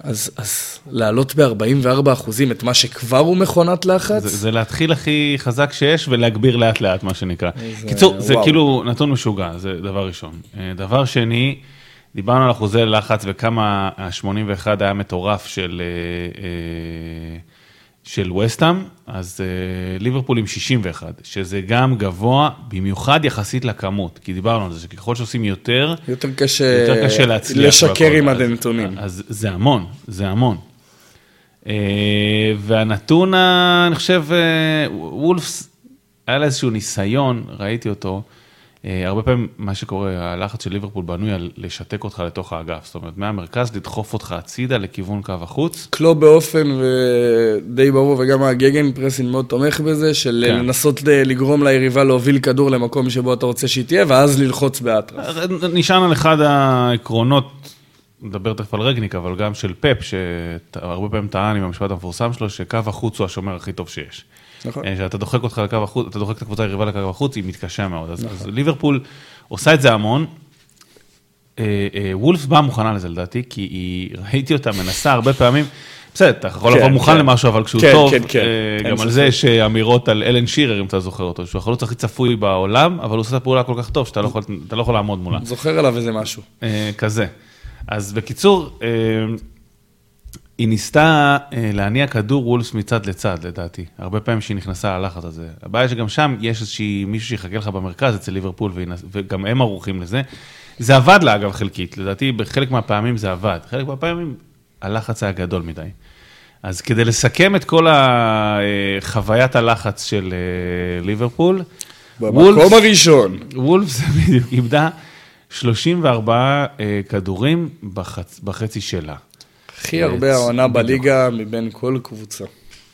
אז, אז לעלות ב-44 אחוזים את מה שכבר הוא מכונת לחץ? זה, זה להתחיל הכי חזק שיש ולהגביר לאט לאט, מה שנקרא. זה, קיצור, וואו. זה כאילו נתון משוגע, זה דבר ראשון. אה, דבר שני, דיברנו על אחוזי לחץ וכמה ה-81 היה מטורף של... אה, אה, של וסטאם, אז uh, ליברפול עם 61, שזה גם גבוה, במיוחד יחסית לכמות, כי דיברנו על זה, שככל שעושים יותר, יותר קשה, יותר קשה להצליח. לשקר עם הנתונים. אז, אז זה המון, זה המון. Uh, והנתון, אני חושב, uh, וולפס, היה לה איזשהו ניסיון, ראיתי אותו, אה, הרבה פעמים מה שקורה, הלחץ של ליברפול בנוי על לשתק אותך לתוך האגף, זאת אומרת, מהמרכז לדחוף אותך הצידה לכיוון קו החוץ. קלוב באופן די ברור, וגם ה gegenpressing מאוד תומך בזה, של כן. לנסות לגרום ליריבה להוביל כדור למקום שבו אתה רוצה שהיא תהיה, ואז ללחוץ באטרף. אה, נשען על אחד העקרונות, נדבר תכף על רגניק, אבל גם של פפ, שהרבה פעמים טען עם המשפט המפורסם שלו, שקו החוץ הוא השומר הכי טוב שיש. נכון. אה, שאתה דוחק אותך לקו החוץ, אתה דוחק את הקבוצה היריבה לקו החוץ, היא מתקשה מאוד. אז, נכון. אז ליברפול עושה את זה המון. אה, אה, וולף באה מוכנה לזה לדעתי, כי היא, ראיתי אותה מנסה הרבה פעמים, בסדר, אתה יכול לבוא כן, מוכן כן. למשהו, אבל כשהוא כן, טוב. גם על זה יש אמירות על אלן שירר, אם אתה זוכר אותו, שהוא החלוץ הכי צפוי בעולם, אבל הוא עושה את הפעולה כל כך טוב, שאתה לא יכול, לא יכול לעמוד מולה. זוכר עליו איזה משהו. כזה. אז בקיצור, היא ניסתה אה, להניע כדור וולס מצד לצד, לדעתי. הרבה פעמים שהיא נכנסה ללחץ הזה. הבעיה שגם שם יש איזושהי מישהו שיחכה לך במרכז אצל ליברפול, וגם הם ערוכים לזה. זה עבד לה, אגב, חלקית. לדעתי, בחלק מהפעמים זה עבד. חלק מהפעמים הלחץ היה גדול מדי. אז כדי לסכם את כל חוויית הלחץ של אה, ליברפול, במקום וולפס, הראשון. וולפס בדיוק איבדה 34 אה, כדורים בחצ, בחצי שלה. הכי הרבה העונה בליגה מבין כל קבוצה.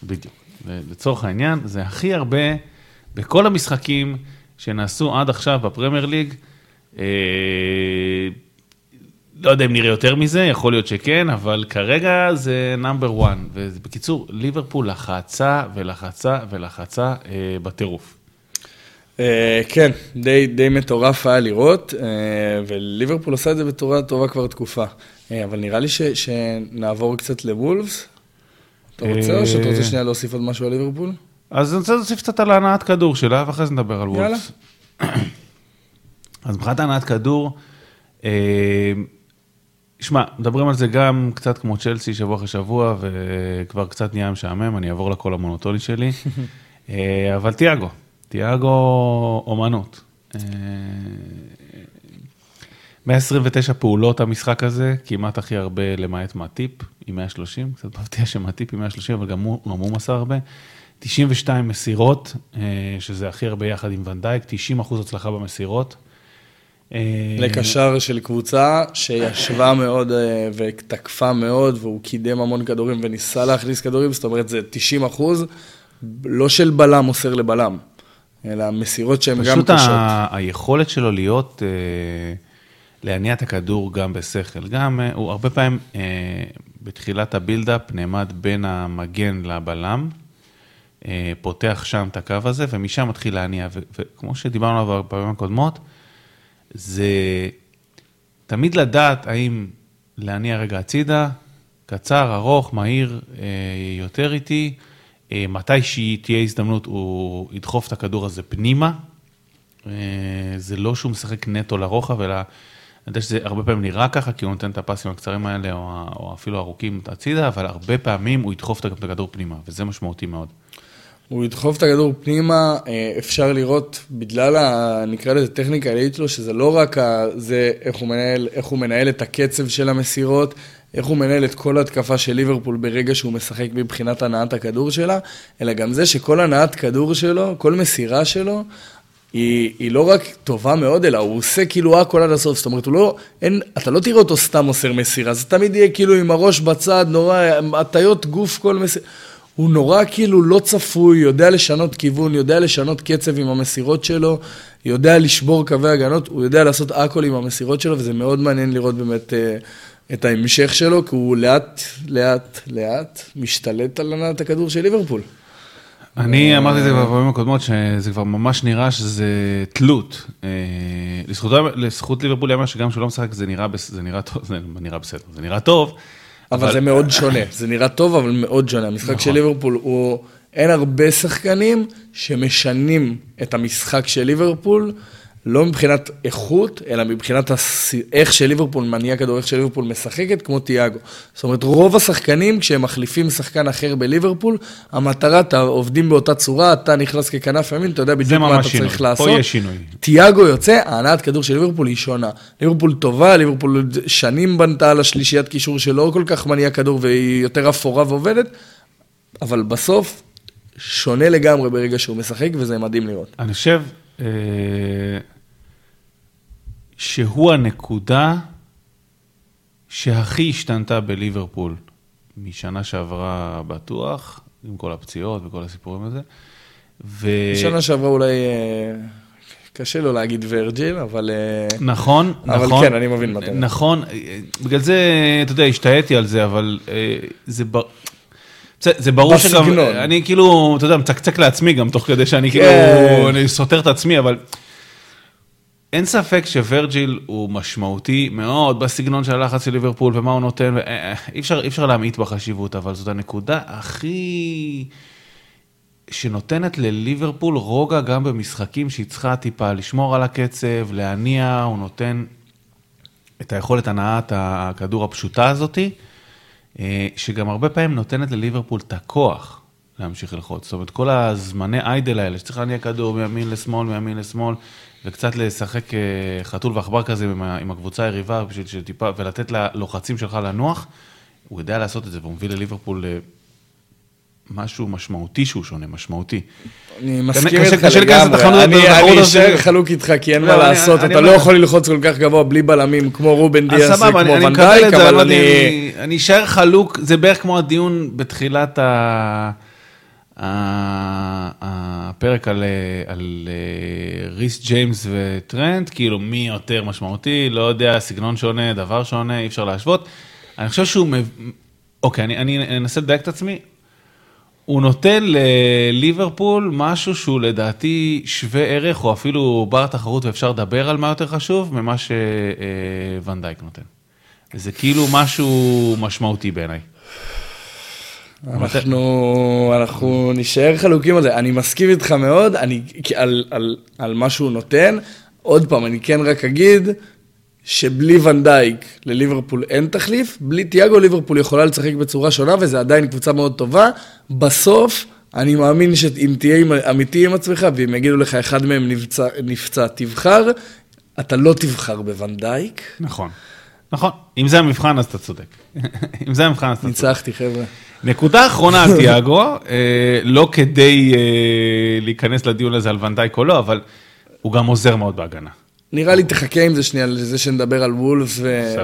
בדיוק. לצורך העניין, זה הכי הרבה בכל המשחקים שנעשו עד עכשיו בפרמייר ליג. אה, לא יודע אם נראה יותר מזה, יכול להיות שכן, אבל כרגע זה נאמבר 1. ובקיצור, ליברפול לחצה ולחצה ולחצה אה, בטירוף. אה, כן, די, די מטורף היה לראות, אה, וליברפול עושה את זה בצורה טובה כבר תקופה. אה, אבל נראה לי ש, שנעבור קצת לוולפס. אתה רוצה או שאתה רוצה שנייה להוסיף עוד משהו על ליברפול? אז אני רוצה להוסיף קצת על ההנעת כדור שלה, ואחרי זה נדבר על וולפס. יאללה. אז מבחינת הנעת כדור, שמע, מדברים על זה גם קצת כמו צ'לסי שבוע אחרי שבוע, וכבר קצת נהיה משעמם, אני אעבור לקול המונוטוני שלי. אבל תיאגו, תיאגו אומנות. 129 פעולות המשחק הזה, כמעט הכי הרבה למעט מהטיפ, עם 130, קצת מפתיע שמהטיפ עם 130, אבל גם הוא, גם הוא מסר הרבה. 92 מסירות, אה, שזה הכי הרבה יחד עם ונדייק, 90 אחוז הצלחה במסירות. אה, לקשר של קבוצה שישבה מאוד אה, ותקפה מאוד, והוא קידם המון כדורים וניסה להכניס כדורים, זאת אומרת זה 90 אחוז, לא של בלם מוסר לבלם, אלא מסירות שהן גם קשות. פשוט היכולת שלו להיות... להניע את הכדור גם בשכל. גם, אה, הוא הרבה פעמים אה, בתחילת הבילדאפ נעמד בין המגן לבלם, אה, פותח שם את הקו הזה, ומשם מתחיל להניע. וכמו שדיברנו עליו בפעמים הקודמות, זה תמיד לדעת האם להניע רגע הצידה, קצר, ארוך, מהיר, יותר איטי, מתי שתהיה הזדמנות הוא ידחוף את הכדור הזה פנימה. זה לא שהוא משחק נטו לרוחב, אלא אני יודע שזה הרבה פעמים נראה ככה, כי הוא נותן את הפסים הקצרים האלה, או, או אפילו ארוכים הצידה, אבל הרבה פעמים הוא ידחוף את הכדור פנימה, וזה משמעותי מאוד. הוא ידחוף את הכדור פנימה, אה, אפשר לראות, בגלל, ה, נקרא לזה טכניקה העילית שלו, שזה לא רק ה, זה איך הוא, מנהל, איך הוא מנהל את הקצב של המסירות, איך הוא מנהל את כל התקפה של ליברפול ברגע שהוא משחק מבחינת הנעת הכדור שלה, אלא גם זה שכל הנעת כדור שלו, כל מסירה שלו, היא, היא לא רק טובה מאוד, אלא הוא עושה כאילו הכל עד הסוף. זאת אומרת, לא, אין, אתה לא תראה אותו סתם מוסר מסירה, זה תמיד יהיה כאילו עם הראש בצד, נורא, הטיות גוף כל מסירה. הוא נורא כאילו לא צפוי, יודע לשנות כיוון, יודע לשנות קצב עם המסירות שלו, יודע לשבור קווי הגנות, הוא יודע לעשות הכל עם המסירות שלו, וזה מאוד מעניין לראות באמת אה, את ההמשך שלו, כי הוא לאט, לאט, לאט משתלט על הנעת הכדור של ליברפול. אני אמרתי את זה בפעמים הקודמות, שזה כבר ממש נראה שזה תלות. אה, לזכות ליברפול יאמר שגם כשהוא לא משחק זה נראה בסדר, זה נראה טוב. אבל זה מאוד שונה, זה נראה טוב, אבל מאוד שונה. המשחק של נכון. ליברפול הוא... אין הרבה שחקנים שמשנים את המשחק של ליברפול, לא מבחינת איכות, אלא מבחינת הס... איך שליברפול מניע כדור, איך שליברפול משחקת, כמו תיאגו. זאת אומרת, רוב השחקנים, כשהם מחליפים שחקן אחר בליברפול, המטרה, אתה עובדים באותה צורה, אתה נכנס ככנף ימין, אתה יודע בדיוק מה אתה שינוי. צריך פה לעשות. יש שינוי. תיאגו יוצא, ההנעת כדור של ליברפול היא שונה. ליברפול טובה, ליברפול שנים בנתה על השלישיית קישור שלא כל כך מניע כדור והיא יותר אפורה ועובדת, אבל בסוף, שונה לגמרי ברגע שהוא משחק, וזה מדהים לראות. אני חושב אה, שהוא הנקודה שהכי השתנתה בליברפול משנה שעברה בטוח, עם כל הפציעות וכל הסיפורים הזה. ו... שנה שעברה אולי, אה, קשה לו להגיד ורג'יל, אבל... אה, נכון, אבל נכון. כן, אני מבין מה אתה אומר. נכון, אה, בגלל זה, אתה יודע, השתהיתי על זה, אבל זה ב... בסדר, זה ברור שגם, בסגנון. אני כאילו, אתה יודע, מצקצק לעצמי גם תוך כדי שאני כאילו, כן. אני סותר את עצמי, אבל אין ספק שוורג'יל הוא משמעותי מאוד בסגנון של הלחץ של ליברפול ומה הוא נותן, ואי- אה, אי אפשר, אפשר להמעיט בחשיבות, אבל זאת הנקודה הכי... שנותנת לליברפול רוגע גם במשחקים שהיא צריכה טיפה לשמור על הקצב, להניע, הוא נותן את היכולת הנעת הכדור הפשוטה הזאתי, אה, שגם הרבה פעמים נותנת לליברפול את הכוח להמשיך ללחוץ. זאת אומרת, כל הזמני איידל האלה, שצריך להניע כדור מימין לשמאל, מימין לשמאל, וקצת לשחק אה, חתול ועכבר כזה עם, ה- עם הקבוצה היריבה, בשביל שטיפה, ולתת ללוחצים שלך לנוח, הוא יודע לעשות את זה, והוא מביא לליברפול אה, משהו משמעותי שהוא שונה, משמעותי. אני מסכים איתך לגמרי. אני-. אשאר חלוק איתך, כי אין לא, מה אני- לעשות. אתה לא יכול ללחוץ כל כך גבוה בלי בלמים, כמו רובן דיאס וכמו מקבל ונדייק, אבל אני... אני אשאר חלוק, זה בערך כמו הדיון בתחילת ה- הפרק על, אה, על אה, ריס ג'יימס וטרנט, כאילו מי יותר משמעותי, לא יודע, סגנון שונה, דבר שונה, אי אפשר להשוות. אני חושב שהוא, מב- אוקיי, אני, אני אנסה לדייק את עצמי. הוא נותן לליברפול משהו שהוא לדעתי שווה ערך, או אפילו בר תחרות ואפשר לדבר על מה יותר חשוב, ממה שוונדייק נותן. זה כאילו משהו משמעותי בעיניי. אנחנו, אנחנו נישאר חלוקים על זה. אני מסכים איתך מאוד, אני, על, על, על מה שהוא נותן. עוד פעם, אני כן רק אגיד שבלי ונדייק לליברפול אין תחליף, בלי תיאגו ליברפול יכולה לשחק בצורה שונה, וזה עדיין קבוצה מאוד טובה. בסוף, אני מאמין שאם תהיה אמיתי עם עצמך, ואם יגידו לך אחד מהם נפצע, נפצע תבחר, אתה לא תבחר בוונדייק. נכון. נכון, אם זה המבחן אז אתה צודק. אם זה המבחן אז אתה צודק. ניצחתי, חבר'ה. נקודה אחרונה על תיאגו, אה, לא כדי אה, להיכנס לדיון הזה על ונדייק או לא, אבל הוא גם עוזר מאוד בהגנה. נראה לי תחכה עם זה שנייה, לזה שנדבר על וולף.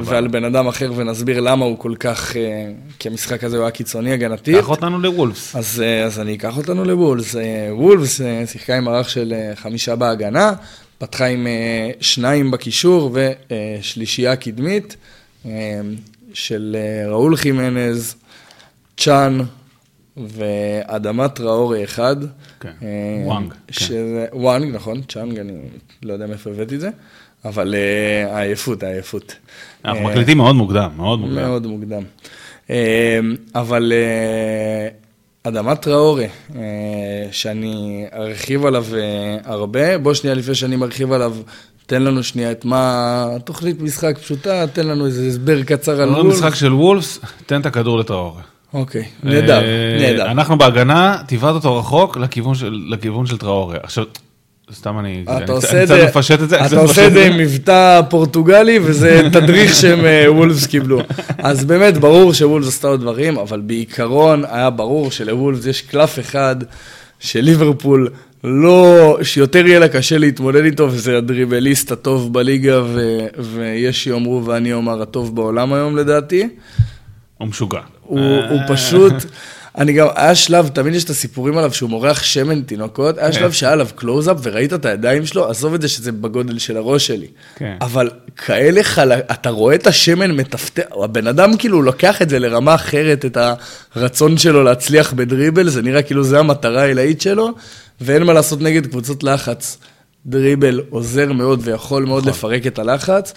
ועל בן אדם אחר ונסביר למה הוא כל כך, אה, כי המשחק הזה הוא היה קיצוני הגנתי. קח אותנו לוולפס. אז, אז אני אקח אותנו לוולפס. וולפס שיחקה עם מערך של חמישה בהגנה, פתחה עם אה, שניים בקישור ושלישייה קדמית אה, של אה, ראול חימנז, צ'אן ואדמת טראורי אחד. כן, וואנג, כן. שזה, וואנג, נכון, צ'אנג, אני לא יודע מאיפה הבאתי את זה, אבל העייפות, העייפות. אנחנו מקליטים מאוד מוקדם, מאוד מוקדם. מאוד מוקדם. אבל אדמת טראורי, אה, שאני ארחיב עליו אה, הרבה, בוא שנייה לפני שאני מרחיב עליו, תן לנו שנייה את מה, תוכנית משחק פשוטה, תן לנו איזה הסבר קצר על לא וולף. משחק של וולפס, תן את הכדור לטראורי. אוקיי, נהדר, אה, נהדר. אנחנו בהגנה, תבעט אותו רחוק לכיוון של- לכיוון של טראורי. עכשיו, סתם אני אתה עושה את זה, מפשט את זה. אתה עושה את זה עם מבטא פורטוגלי, וזה תדריך שהם אה, וולפס קיבלו. אז באמת, ברור שוולפס עשתה עוד דברים, אבל בעיקרון היה ברור שלוולפס יש קלף אחד שליברפול לא, שיותר יהיה לה קשה להתמודד איתו, וזה הדריבליסט הטוב בליגה, ו, ויש שיאמרו ואני אומר הטוב בעולם היום לדעתי. הוא משוגע. הוא, הוא פשוט, אני גם, היה שלב, תמיד יש את הסיפורים עליו שהוא מורח שמן תינוקות, היה שלב שהיה עליו קלוזאפ וראית את הידיים שלו, עזוב את זה שזה בגודל של הראש שלי. כן. אבל כאלה חלק, אתה רואה את השמן מטפטף, הבן אדם כאילו לוקח את זה לרמה אחרת, את הרצון שלו להצליח בדריבל, זה נראה כאילו זה המטרה העילאית שלו, ואין מה לעשות נגד קבוצות לחץ. דריבל עוזר מאוד ויכול מאוד נכון. לפרק את הלחץ,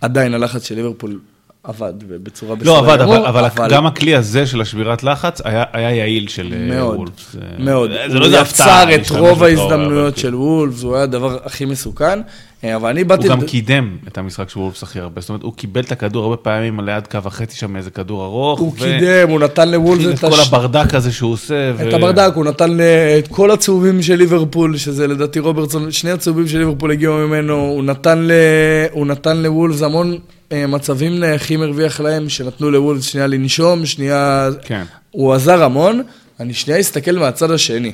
עדיין הלחץ של ליברפול עבד בצורה בסדר לא, עבד, גמור, אבל, אבל גם הכלי הזה של השבירת לחץ היה, היה יעיל של אה, מאוד, וולפס. זה- מאוד. זה הוא לא איזה הפתעה. יצר את רוב ההזדמנויות אבל של וולפס, הוא היה הדבר הכי מסוכן, אה, אבל אני באתי... הוא גם קידם את המשחק של וולפס הכי הרבה. זאת אומרת, הוא קיבל את הכדור הרבה פעמים ליד קו החצי שם מאיזה כדור ארוך. הוא ו- קידם, הוא נתן לוולפס את את כל הש- הברדק הזה שהוא עושה. את הברדק, הוא נתן ל- את כל הצהובים של ליברפול, שזה לדעתי רוברטסון, שני הצהובים של ליברפול הגיעו ממנו, הוא נתן, ל... הוא נתן לוולפס המון מצבים נייחים הרוויח להם, שנתנו לוולפס שנייה לנשום, שנייה... כן. הוא עזר המון, אני שנייה אסתכל מהצד השני.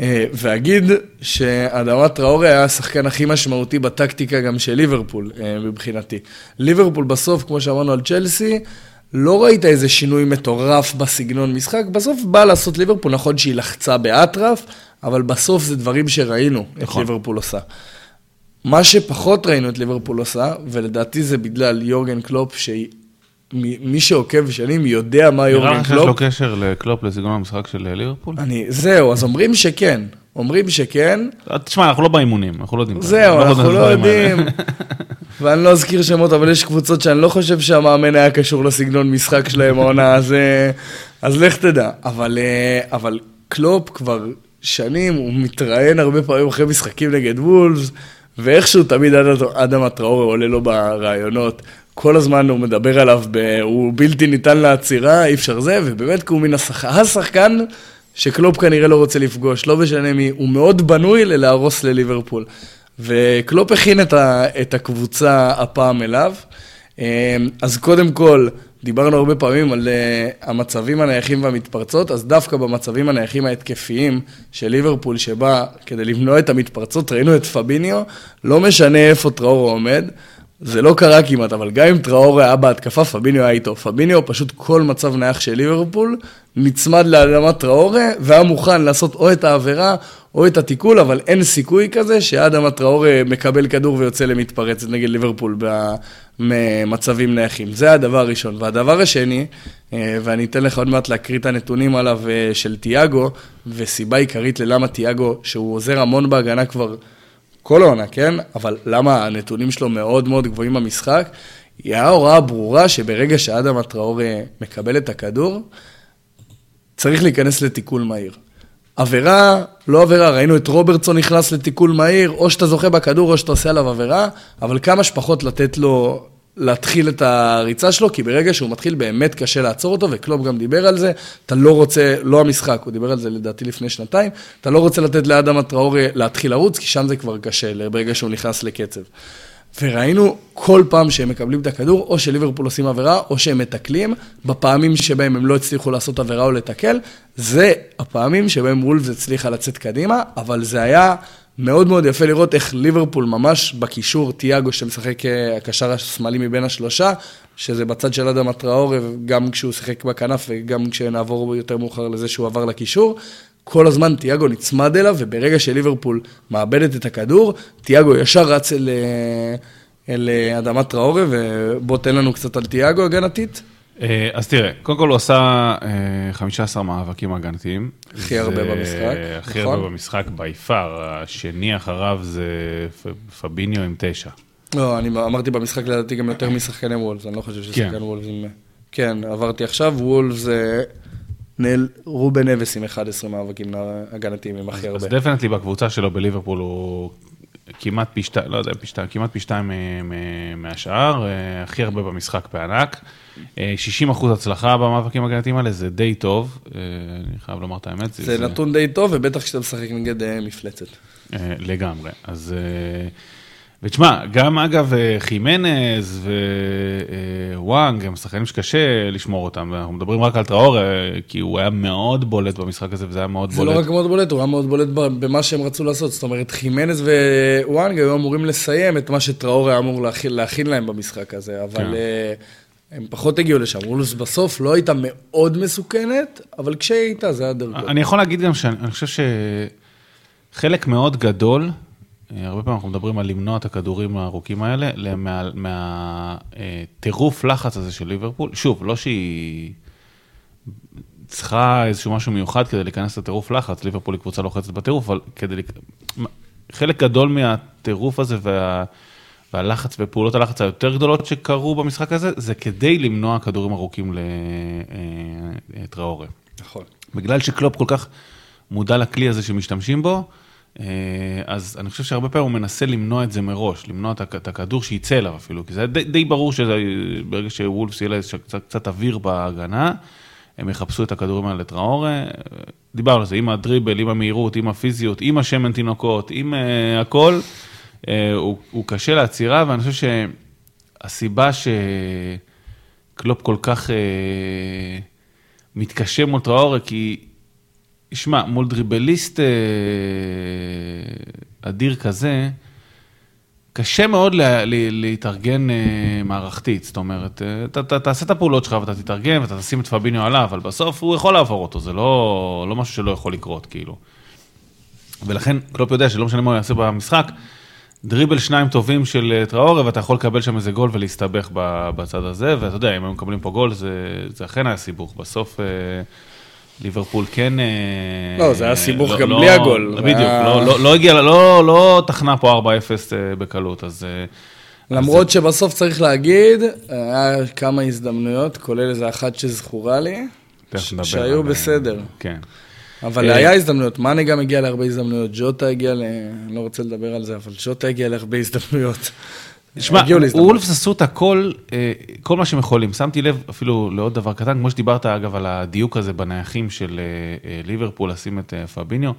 אה, ואגיד שאדמת טראורי היה השחקן הכי משמעותי בטקטיקה גם של ליברפול, אה, מבחינתי. ליברפול בסוף, כמו שאמרנו על צ'לסי, לא ראית איזה שינוי מטורף בסגנון משחק, בסוף בא לעשות ליברפול, נכון שהיא לחצה באטרף, אבל בסוף זה דברים שראינו את נכון. ליברפול עושה. מה שפחות ראינו את ליברפול עושה, ולדעתי זה בגלל יורגן קלופ, שמי שעוקב שנים יודע מה נראה יורגן לך שיש קלופ. לו קשר לקלופ לסגנון המשחק של אה, ליברפול? אני, זהו, אז אומרים שכן. אומרים שכן, אה, תשמע, אנחנו לא באימונים, אנחנו לא יודעים. זהו, אנחנו לא. יודעים. ואני לא אזכיר שמות, אבל יש קבוצות שאני לא חושב שהמאמן היה קשור לסגנון משחק שלהם העונה, אז, אה, אז לך תדע. אבל, אבל קלופ כבר שנים, הוא מתראיין הרבה פעמים אחרי משחקים נגד וולפס, ואיכשהו תמיד אדם, הטראורי עולה לו ברעיונות. כל הזמן הוא מדבר עליו, ב, הוא בלתי ניתן לעצירה, אי אפשר זה, ובאמת כי הוא מן השחקן, השחקן שקלופ כנראה לא רוצה לפגוש, לא משנה מי, הוא מאוד בנוי ללהרוס לליברפול. וקלופ הכין את, ה, את הקבוצה הפעם אליו. אה, אז קודם כל, דיברנו הרבה פעמים על אה, המצבים הנייחים והמתפרצות, אז דווקא במצבים הנייחים ההתקפיים של ליברפול, שבא כדי למנוע את המתפרצות, ראינו את פביניו, לא משנה איפה טראורו עומד, זה לא קרה כמעט, אבל גם אם טראורו היה בהתקפה, פביניו היה איתו. פביניו, פשוט כל מצב נייח של ליברפול, נצמד לאדמת טראורו, והיה מוכן לעשות או את העבירה או את התיקול, אבל אין סיכוי כזה שאדם הטראורו מקבל כדור ויוצא למתפרצת נגד ליברפול במצבים נייחים. זה הדבר הראשון. והדבר השני, אה, ואני אתן לך עוד מעט להקריא את הנתונים עליו אה, של תיאגו, וסיבה עיקרית ללמה תיאגו, שהוא עוזר המון בהגנה כבר כל העונה, כן? אבל למה הנתונים שלו מאוד מאוד גבוהים במשחק? היא ההוראה ברורה שברגע שאדם הטראורי מקבל את הכדור, צריך להיכנס לתיקול מהיר. עבירה, לא עבירה, ראינו את רוברטסון נכנס לתיקול מהיר, או שאתה זוכה בכדור או שאתה עושה עליו עבירה, אבל כמה שפחות לתת לו להתחיל את הריצה שלו, כי ברגע שהוא מתחיל באמת קשה לעצור אותו, וקלופ גם דיבר על זה, אתה לא רוצה, לא המשחק, הוא דיבר על זה לדעתי לפני שנתיים, אתה לא רוצה לתת לאדם הטראורי להתחיל לרוץ, כי שם זה כבר קשה, ברגע שהוא נכנס לקצב. וראינו כל פעם שהם מקבלים את הכדור, או שליברפול עושים עבירה, או שהם מתקלים, בפעמים שבהם הם לא הצליחו לעשות עבירה או לתקל, זה הפעמים שבהם וולפס הצליחה לצאת קדימה, אבל זה היה מאוד מאוד יפה לראות איך ליברפול ממש בקישור, תיאגו שמשחק אה, הקשר השמאלי מבין השלושה, שזה בצד של אדם הטראורי, גם כשהוא שיחק בכנף וגם כשנעבור יותר מאוחר לזה שהוא עבר לקישור, כל הזמן תיאגו נצמד אליו, וברגע שליברפול מאבדת את הכדור, תיאגו ישר רץ אל, אה, אל אה, אדמת טראורי, ובוא תן לנו קצת על תיאגו הגנתית. אה, אז תראה, קודם כל הוא עשה אה, 15 מאבקים הגנתיים. הכי הרבה במשחק, הכי נכון? הרבה במשחק by far. השני אחריו זה פביניו עם תשע. לא, אני אמרתי במשחק לדעתי גם יותר משחקני וולפס, אני לא חושב ששחקן כן. וולפס עם... כן, עברתי עכשיו, וולפס זה... נל... רובן נבס עם 11 מאבקים הגנתיים, עם הכי הרבה. אז definitely בקבוצה שלו בליברפול הוא כמעט פי שתיים, לא יודע, פי שתיים, כמעט פי שתיים אה, מהשאר, אה, הכי הרבה במשחק בענק. אה, 60 אחוז הצלחה במאבקים הגנתיים האלה, זה די טוב, אה, אני חייב לומר את האמת. זה נתון די טוב, ובטח כשאתה משחק נגד אה, מפלצת. אה, לגמרי. אז... אה, ותשמע, גם אגב אה, חימנז ווואנג הם שחקנים שקשה לשמור אותם, אנחנו מדברים רק על טראור, אה, כי הוא היה מאוד בולט במשחק הזה, וזה היה מאוד זה לא בולט. רק מאוד בולט, הוא היה מאוד בולט במה שהם רצו לעשות. זאת אומרת, חימנז ווואנג היו אמורים לסיים את מה שטראור היה אמור להכין, להכין להם במשחק הזה, אבל כן. אה, הם פחות הגיעו לשם. וולפס בסוף לא הייתה מאוד מסוכנת, אבל כשהיא הייתה זה היה דרגות. אני יכול להגיד גם שאני אני חושב שחלק מאוד גדול, אה, הרבה פעמים אנחנו מדברים על למנוע את הכדורים הארוכים האלה, מהטירוף לחץ הזה של ליברפול. שוב, לא שהיא צריכה איזשהו משהו מיוחד כדי להיכנס לטירוף לחץ, ליברפול היא קבוצה לוחצת בטירוף, אבל כדי... חלק גדול מהטירוף הזה וה... והלחץ ופעולות הלחץ היותר גדולות שקרו במשחק הזה, זה כדי למנוע כדורים ארוכים לטראורי. נכון. בגלל שקלופ כל כך מודע לכלי הזה שמשתמשים בו, אה, אז אני חושב שהרבה פעמים הוא מנסה למנוע את זה מראש, למנוע את הכ- את הכדור שיצא אליו אפילו, כי זה די, די ברור שברגע שוולפס יהיה לה קצת, קצת אוויר בהגנה, הם יחפשו את הכדורים האלה לטראורה. דיברנו על זה, עם הדריבל, עם המהירות, עם הפיזיות, עם השמן תינוקות, עם uh, הכל, uh, הוא, הוא קשה לעצירה, ואני חושב שהסיבה שקלופ כל כך uh, מתקשה מול טראורה, כי, שמע, מול דריבליסט uh, אדיר כזה, קשה מאוד לה, לה, להתארגן uh, מערכתית, זאת אומרת, uh, אתה, אתה תעשה את הפעולות שלך ואתה תתארגן ואתה תשים את פביניו עליו, אבל בסוף הוא יכול לעבור אותו, זה לא, לא משהו שלא יכול לקרות, כאילו. ולכן קלופ יודע שלא משנה מה הוא יעשה במשחק, דריבל שניים טובים של אה, טראורה, ואתה יכול לקבל שם איזה גול ולהסתבך בצד הזה, ואתה יודע, אם היו מקבלים פה גול, זה, זה אכן היה סיבוך. בסוף אה, ליברפול כן... אה, לא, זה היה סיבוך לא- גם לא- בלי הגול. בדיוק, היה- לא, לא, לא הגיע, לא, לא תחנה פה 4-0 אה, בקלות, אז... אה, למרות שבסוף צריך להגיד, היה כמה הזדמנויות, כולל איזה אחת שזכורה לי, ש- שהיו על- בסדר. כן. אבל אה, היה הזדמנויות, מאנה גם הגיע להרבה הזדמנויות, ג'וטה הגיע ל... אני לא רוצה לדבר על זה, אבל ג'וטה הגיע להרבה הזדמנויות. שמע, הגיעו להזדמנות. וולפס עשו את הכל, אה, כל מה שהם יכולים. שמתי לב אפילו לעוד דבר קטן, כמו שדיברת אגב על הדיוק הזה בנייחים של אה, אה, ליברפול, לשים את פביניו.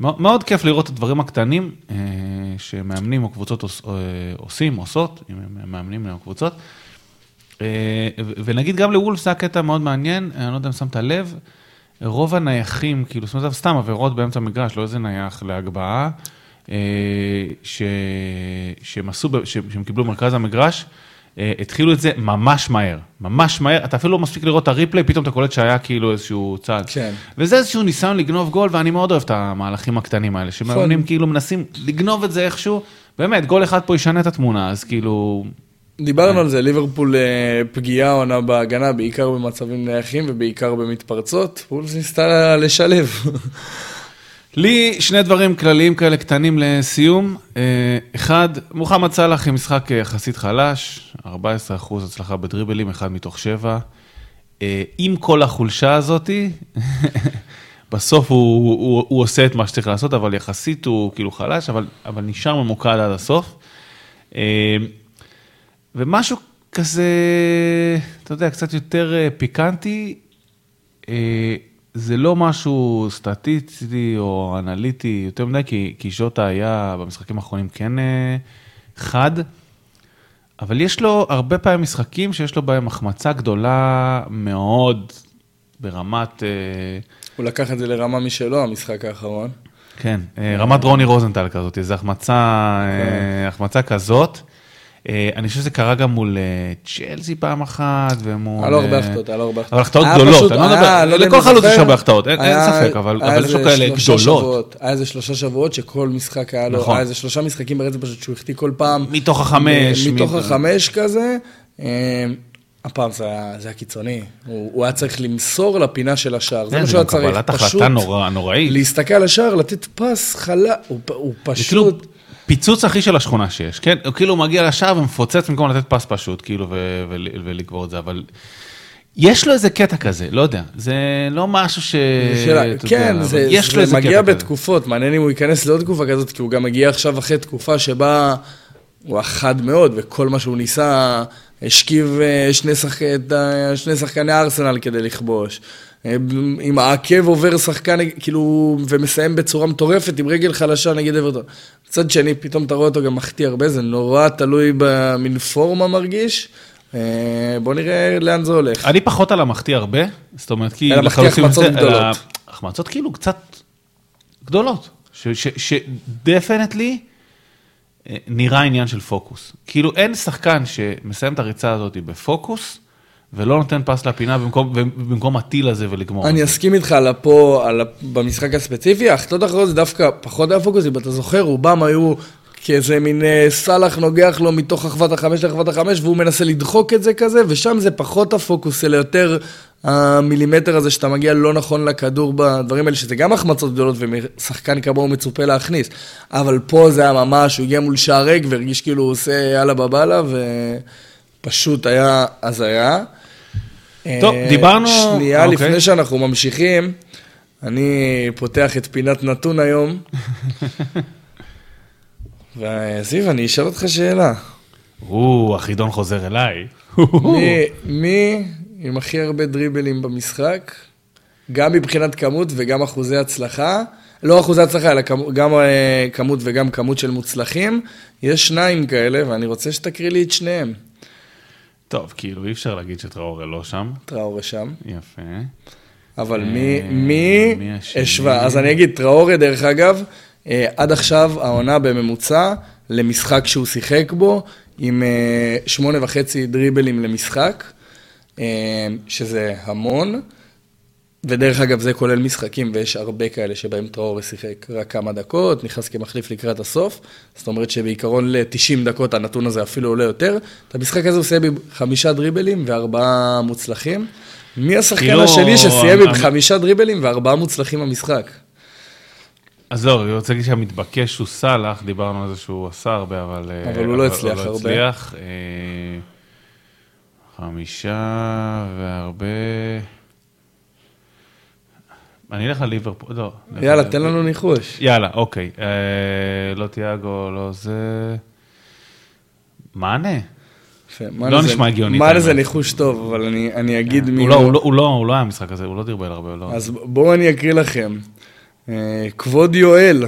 מאוד כיף לראות את הדברים הקטנים שמאמנים או קבוצות עוש- עושים, עושות, אם הם מאמנים או קבוצות. ונגיד גם לוולפס היה קטע מאוד מעניין, אני לא יודע אם שמת לב, רוב הנייחים, כאילו, זאת אומרת, סתם עבירות באמצע המגרש, לא איזה נייח להגבהה, ש... שהם עשו, שהם קיבלו במרכז המגרש, אה, התחילו את זה ממש מהר, ממש מהר, אתה אפילו לא מספיק לראות את הריפליי, פתאום אתה קולט שהיה כאילו איזשהו צעד. כן. וזה איזשהו ניסיון לגנוב גול, ואני מאוד אוהב את המהלכים הקטנים האלה, שמאמנים כאילו מנסים לגנוב את זה איכשהו, באמת, גול אחד פה ישנה את התמונה, אז כאילו, דיברנו על זה, ליברפול אה, פגיעה עונה בהגנה, בעיקר במצבים נייחים ובעיקר במתפרצות. וולפס ניסתה לשלב. לי שני דברים כלליים כאלה קטנים לסיום. אה, אחד, מוחמד סאלח עם משחק אה, יחסית חלש, 14% הצלחה בדריבלים, אחד מתוך שבע. אה, עם כל החולשה הזאתי, בסוף הוא, הוא, הוא עושה את מה שצריך לעשות, אבל יחסית הוא כאילו חלש, אבל, אבל נשאר ממוקד עד הסוף. ומשהו כזה, אתה יודע, קצת יותר פיקנטי, זה לא משהו סטטיסטי או אנליטי יותר מדי, כי, כי שוטה היה במשחקים האחרונים כן אה, חד, אבל יש לו הרבה פעמים משחקים שיש לו בהם החמצה גדולה מאוד ברמת, אה, הוא לקח את זה לרמה משלו, המשחק האחרון. כן, אה, רמת רוני רוזנטל כזאת, איזו החמצה, אה, החמצה כזאת. אה, אני חושב שזה קרה גם מול אה, צ'לסי פעם אחת, ומול... היה לו הרבה אה, החטאות, היה לו הרבה אבל החטאות גדולות, אני לא מדבר, אם לכל חלוץ יש הרבה החטאות, אין ספק, אבל יש לו כאלה גדולות. היה איזה שלושה שבועות שכל משחק היה לו, נכון. היה איזה שלושה משחקים ברצף פשוט שהוא החטיא כל פעם. מתוך החמש, מתוך החמש כזה. הפעם זה היה, זה היה קיצוני, הוא, הוא היה צריך למסור לפינה של השער, זה כן, מה שהוא היה צריך, קבלת פשוט החלטה נורא- נוראית. להסתכל על השער, לתת פס חלק, הוא, הוא כאילו פשוט, פיצוץ הכי של השכונה שיש, כן? הוא כאילו מגיע לשער ומפוצץ במקום לתת פס פשוט, כאילו, ו- ול- ולקבור את זה, אבל יש לו איזה קטע כזה, לא יודע, זה לא משהו ש... שאלה, כן, יודע, זה, לו זה איזה מגיע קטע כזה. בתקופות, מעניין אם הוא ייכנס לעוד תקופה כזאת, כי הוא גם מגיע עכשיו אחרי תקופה שבה הוא החד מאוד, וכל מה שהוא ניסה, השכיב אה, שני, שחק... שני שחקני ארסנל כדי לכבוש. אה, עם העקב עובר שחקן, כאילו, ומסיים בצורה מטורפת, עם רגל חלשה נגד אברטון. מצד שני, פתאום אתה רואה אותו גם מחטיא הרבה, זה נורא תלוי במין פורמה מרגיש. אה, בוא נראה לאן זה הולך. אני פחות על המחטיא הרבה, זאת אומרת, כי... אלא מחטיא החמצות גדולות. החמצות כאילו קצת גדולות, שדפנטלי נראה עניין של פוקוס. כאילו אין שחקן שמסיים את הריצה הזאת בפוקוס, ולא נותן פס לפינה במקום, במקום הטיל הזה ולגמור. אני אסכים איתך על הפה, על. במשחק הספציפי, ההחלטות האחרות זה דווקא פחות היה פוקוס, אם אתה זוכר, רובם היו כאיזה מין אה, סאלח נוגח לו מתוך אחוות החמש לאחוות החמש, והוא מנסה לדחוק את זה כזה, ושם זה פחות הפוקוס, אלא יותר המילימטר הזה שאתה מגיע לא נכון לכדור בדברים האלה, שזה גם החמצות גדולות, ושחקן כמוהו מצופה להכניס. אבל פה זה היה ממש, הוא הגיע מול שער ריק והרגיש כאילו הוא עושה יאללה בבאללה, ופשוט היה הזיה. טוב, אה, דיברנו- שנייה אוקיי. לפני שאנחנו ממשיכים, אני פותח את פינת נתון היום. וזיו, אני אשאל אותך שאלה. או, החידון חוזר אליי. מי, מי עם הכי הרבה דריבלים במשחק, גם מבחינת כמות וגם אחוזי הצלחה, לא אחוזי הצלחה, אלא גם אה, כמות וגם כמות של מוצלחים, יש שניים כאלה, ואני רוצה שתקריא לי את שניהם. טוב, כאילו, אי אפשר להגיד שטראורה לא שם. טראורה שם. יפה. אבל אה, מי, מי מי השני? השווה? אז אני אגיד, טראורה, דרך אגב, אה, עד עכשיו העונה בממוצע למשחק שהוא שיחק בו, עם אה, שמונה וחצי דריבלים למשחק, אה, שזה המון. ודרך אגב, זה כולל משחקים, ויש הרבה כאלה שבהם טראורה שיחק רק כמה דקות, נכנס כמחליף לקראת הסוף. זאת אומרת שבעיקרון ל-90 דקות הנתון הזה אפילו עולה יותר. את המשחק הזה הוא סיים עם חמישה דריבלים וארבעה מוצלחים. מי השחקן כאילו, השני שסיים עם חמישה דריבלים וארבעה מוצלחים במשחק? אז לא, אני רוצה להגיד שהמתבקש הוא סאלח, דיברנו על זה שהוא עשה הרבה, אבל... אה, אבל הוא לא הצליח הרבה. הצליח. אה, חמישה והרבה... אני אלך לליברפול, לא. יאללה, תן לנו ניחוש. יאללה, אוקיי. אה, לא תיאגו, לא זה... מאנה? לא נשמע הגיוני, האמת. זה ניחוש טוב, אבל אני אני אגיד מי... הוא לא, לא, לא, הוא לא היה במשחק הזה, הוא לא דרבל הרבה. אז בואו אני אקריא לכם. אה, כבוד יואל,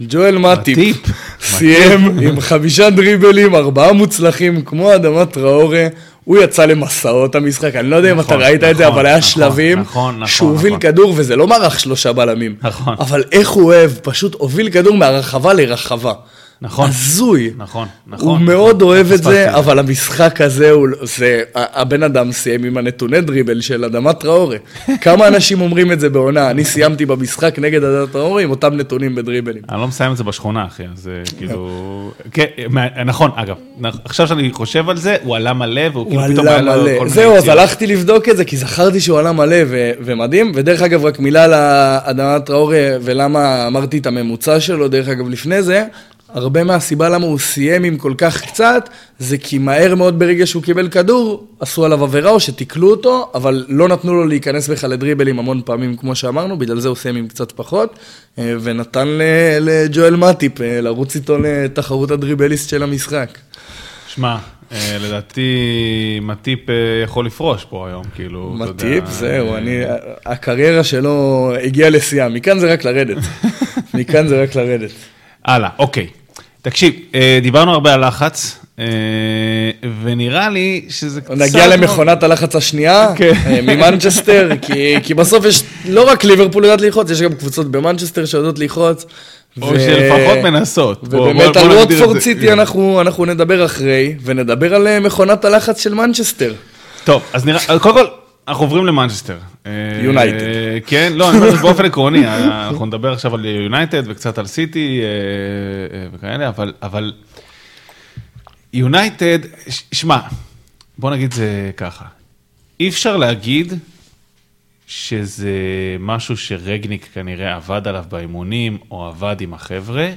ג'ואל מטיפ, מטיפ. סיים עם חמישה דריבלים, ארבעה מוצלחים, כמו אדמת טראורה. הוא יצא למסעות המשחק, אני לא יודע אם אתה נכון, ראית את זה, נכון, אבל היה נכון, שלבים נכון, נכון, שהוא הוביל נכון. כדור, וזה לא מערך שלושה בלמים. נכון. אבל איך הוא אוהב, פשוט הוביל כדור מהרחבה לרחבה. נכון. הזוי. נכון, נכון. הוא מאוד נכון, אוהב את זה, אבל המשחק הזה, הוא, זה, הבן אדם סיים עם הנתוני דריבל של אדמת טראורה. כמה אנשים אומרים את זה בעונה? אני סיימתי במשחק נגד אדמת טראורה עם אותם נתונים בדריבלים. אני לא מסיים את זה בשכונה, אחי, אז אה, כאילו... כן, נכון, אגב, עכשיו שאני חושב על זה, הוא עלה מלא, והוא הוא כאילו פתאום היה עלה לו כל מלא. מיני זהו, אז. הלכתי לבדוק את זה, כי זכרתי שהוא עלה מלא ו- ומדהים. ודרך אגב, רק מילה על אדמת טראורה ולמה אמרתי את הממוצע שלו, דרך אגב, לפני זה. הרבה מהסיבה למה הוא סיים עם כל כך קצת, זה כי מהר מאוד ברגע שהוא קיבל כדור, עשו עליו עבירה או שתיקלו אותו, אבל לא נתנו לו להיכנס בכלל לדריבלים המון פעמים, כמו שאמרנו, בגלל זה הוא סיים עם קצת פחות, אה, ונתן לג'ואל מטיפ אה, לרוץ איתו לתחרות הדריבליסט של המשחק. שמע, אה, לדעתי מטיפ יכול לפרוש פה היום, כאילו, אתה יודע, מטיפ, זהו, אני, הקריירה שלו הגיעה לשיאה, מכאן זה רק לרדת. מכאן זה רק לרדת. הלאה, אוקיי. תקשיב, אה, דיברנו הרבה על לחץ, אה, ונראה לי שזה קצת... נגיע למכונת הלחץ השנייה, כן. אה, ממנצ'סטר, כי, כי בסוף יש, לא רק ליברפול יודעת ללחוץ, יש גם קבוצות במנצ'סטר שיודעות ללחוץ. או שלפחות מנסות. ובאמת על ווטפורד. סיטי אנחנו, אנחנו נדבר אחרי, ונדבר על מכונת הלחץ של מנצ'סטר. טוב, אז נראה, קודם כל, אנחנו עוברים למנצ'סטר. אה, יונייטד. כן, לא, אני אומר באופן עקרוני, אה, אנחנו נדבר עכשיו על יונייטד וקצת על סיטי אה, אה, וכאלה, אבל, אבל יונייטד, שמע, בוא נגיד זה ככה, אי אפשר להגיד שזה משהו שרגניק כנראה עבד עליו באימונים, או עבד עם החבר'ה,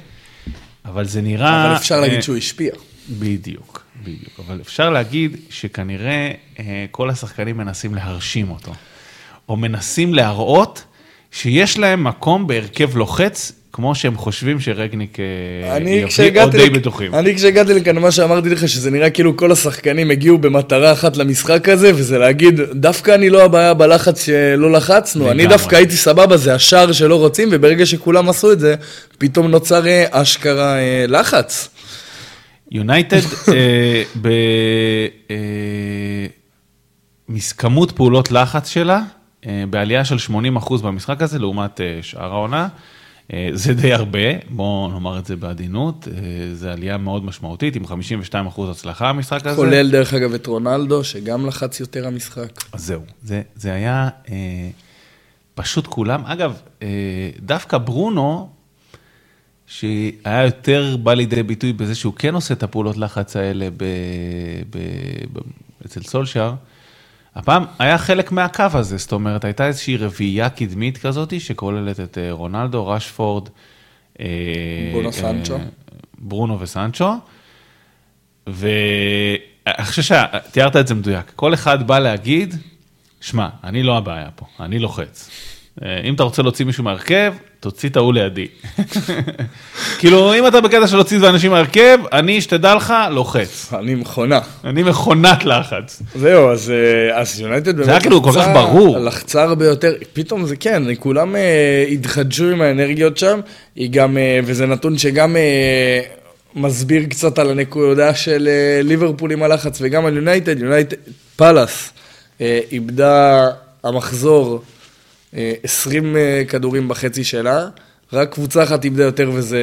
אבל זה נראה... אבל אפשר להגיד אה, שהוא השפיע. בדיוק. בדיוק, אבל אפשר להגיד שכנראה אה, כל השחקנים מנסים להרשים אותו, או מנסים להראות שיש להם מקום בהרכב לוחץ, כמו שהם חושבים שרגניק אה, יביא, או די לכ- בטוחים. אני כשהגעתי לכאן, מה שאמרתי לך, שזה נראה כאילו כל השחקנים הגיעו במטרה אחת למשחק הזה, וזה להגיד, דווקא אני לא הבעיה בלחץ שלא לחצנו, אני. דווקא הייתי סבבה, זה השער שלא רוצים, וברגע שכולם עשו את זה, פתאום נוצר אה, אשכרה אה, לחץ. יונייטד בכמות פעולות לחץ שלה, בעלייה של 80% במשחק הזה, לעומת אה, שאר העונה. אה, זה די הרבה, בואו נאמר את זה בעדינות, אה, זו עלייה מאוד משמעותית, עם 52% הצלחה המשחק הזה. כולל דרך אגב את רונלדו, שגם לחץ יותר המשחק. אז זהו, זה, זה היה אה, פשוט כולם. אגב, אה, דווקא ברונו, שהיה יותר בא לידי ביטוי בזה שהוא כן עושה את הפעולות לחץ האלה ב, ב, ב, אצל סולשאר, הפעם היה חלק מהקו הזה, זאת אומרת, הייתה איזושהי רביעייה קדמית כזאת, שכוללת את אה, רונלדו, רשפורד, אה, ברונו אה, סנצ'ו. ברונו וסנצ'ו, ואני חושב שתיארת את זה מדויק. כל אחד בא להגיד, שמע, אני לא הבעיה פה, אני לוחץ. אם אתה רוצה להוציא מישהו מהרכב, תוציא את ההוא לידי. כאילו, אם אתה בקטע של להוציא את האנשים מהרכב, אני, שתדע לך, לוחץ. אני מכונה. אני מכונת לחץ. זהו, אז, אה, אז יונייטד באמת היה כאילו כל כך ברור. לחצה הרבה יותר, פתאום זה כן, כולם אה, התחדשו עם האנרגיות שם, היא גם, אה, וזה נתון שגם אה, מסביר קצת על הנקודה של אה, ליברפול עם הלחץ, וגם על יונייטד, יונייטד, פאלאס, אה, איבדה המחזור 20 אה, כדורים בחצי שלה. רק קבוצה אחת איבדה יותר וזה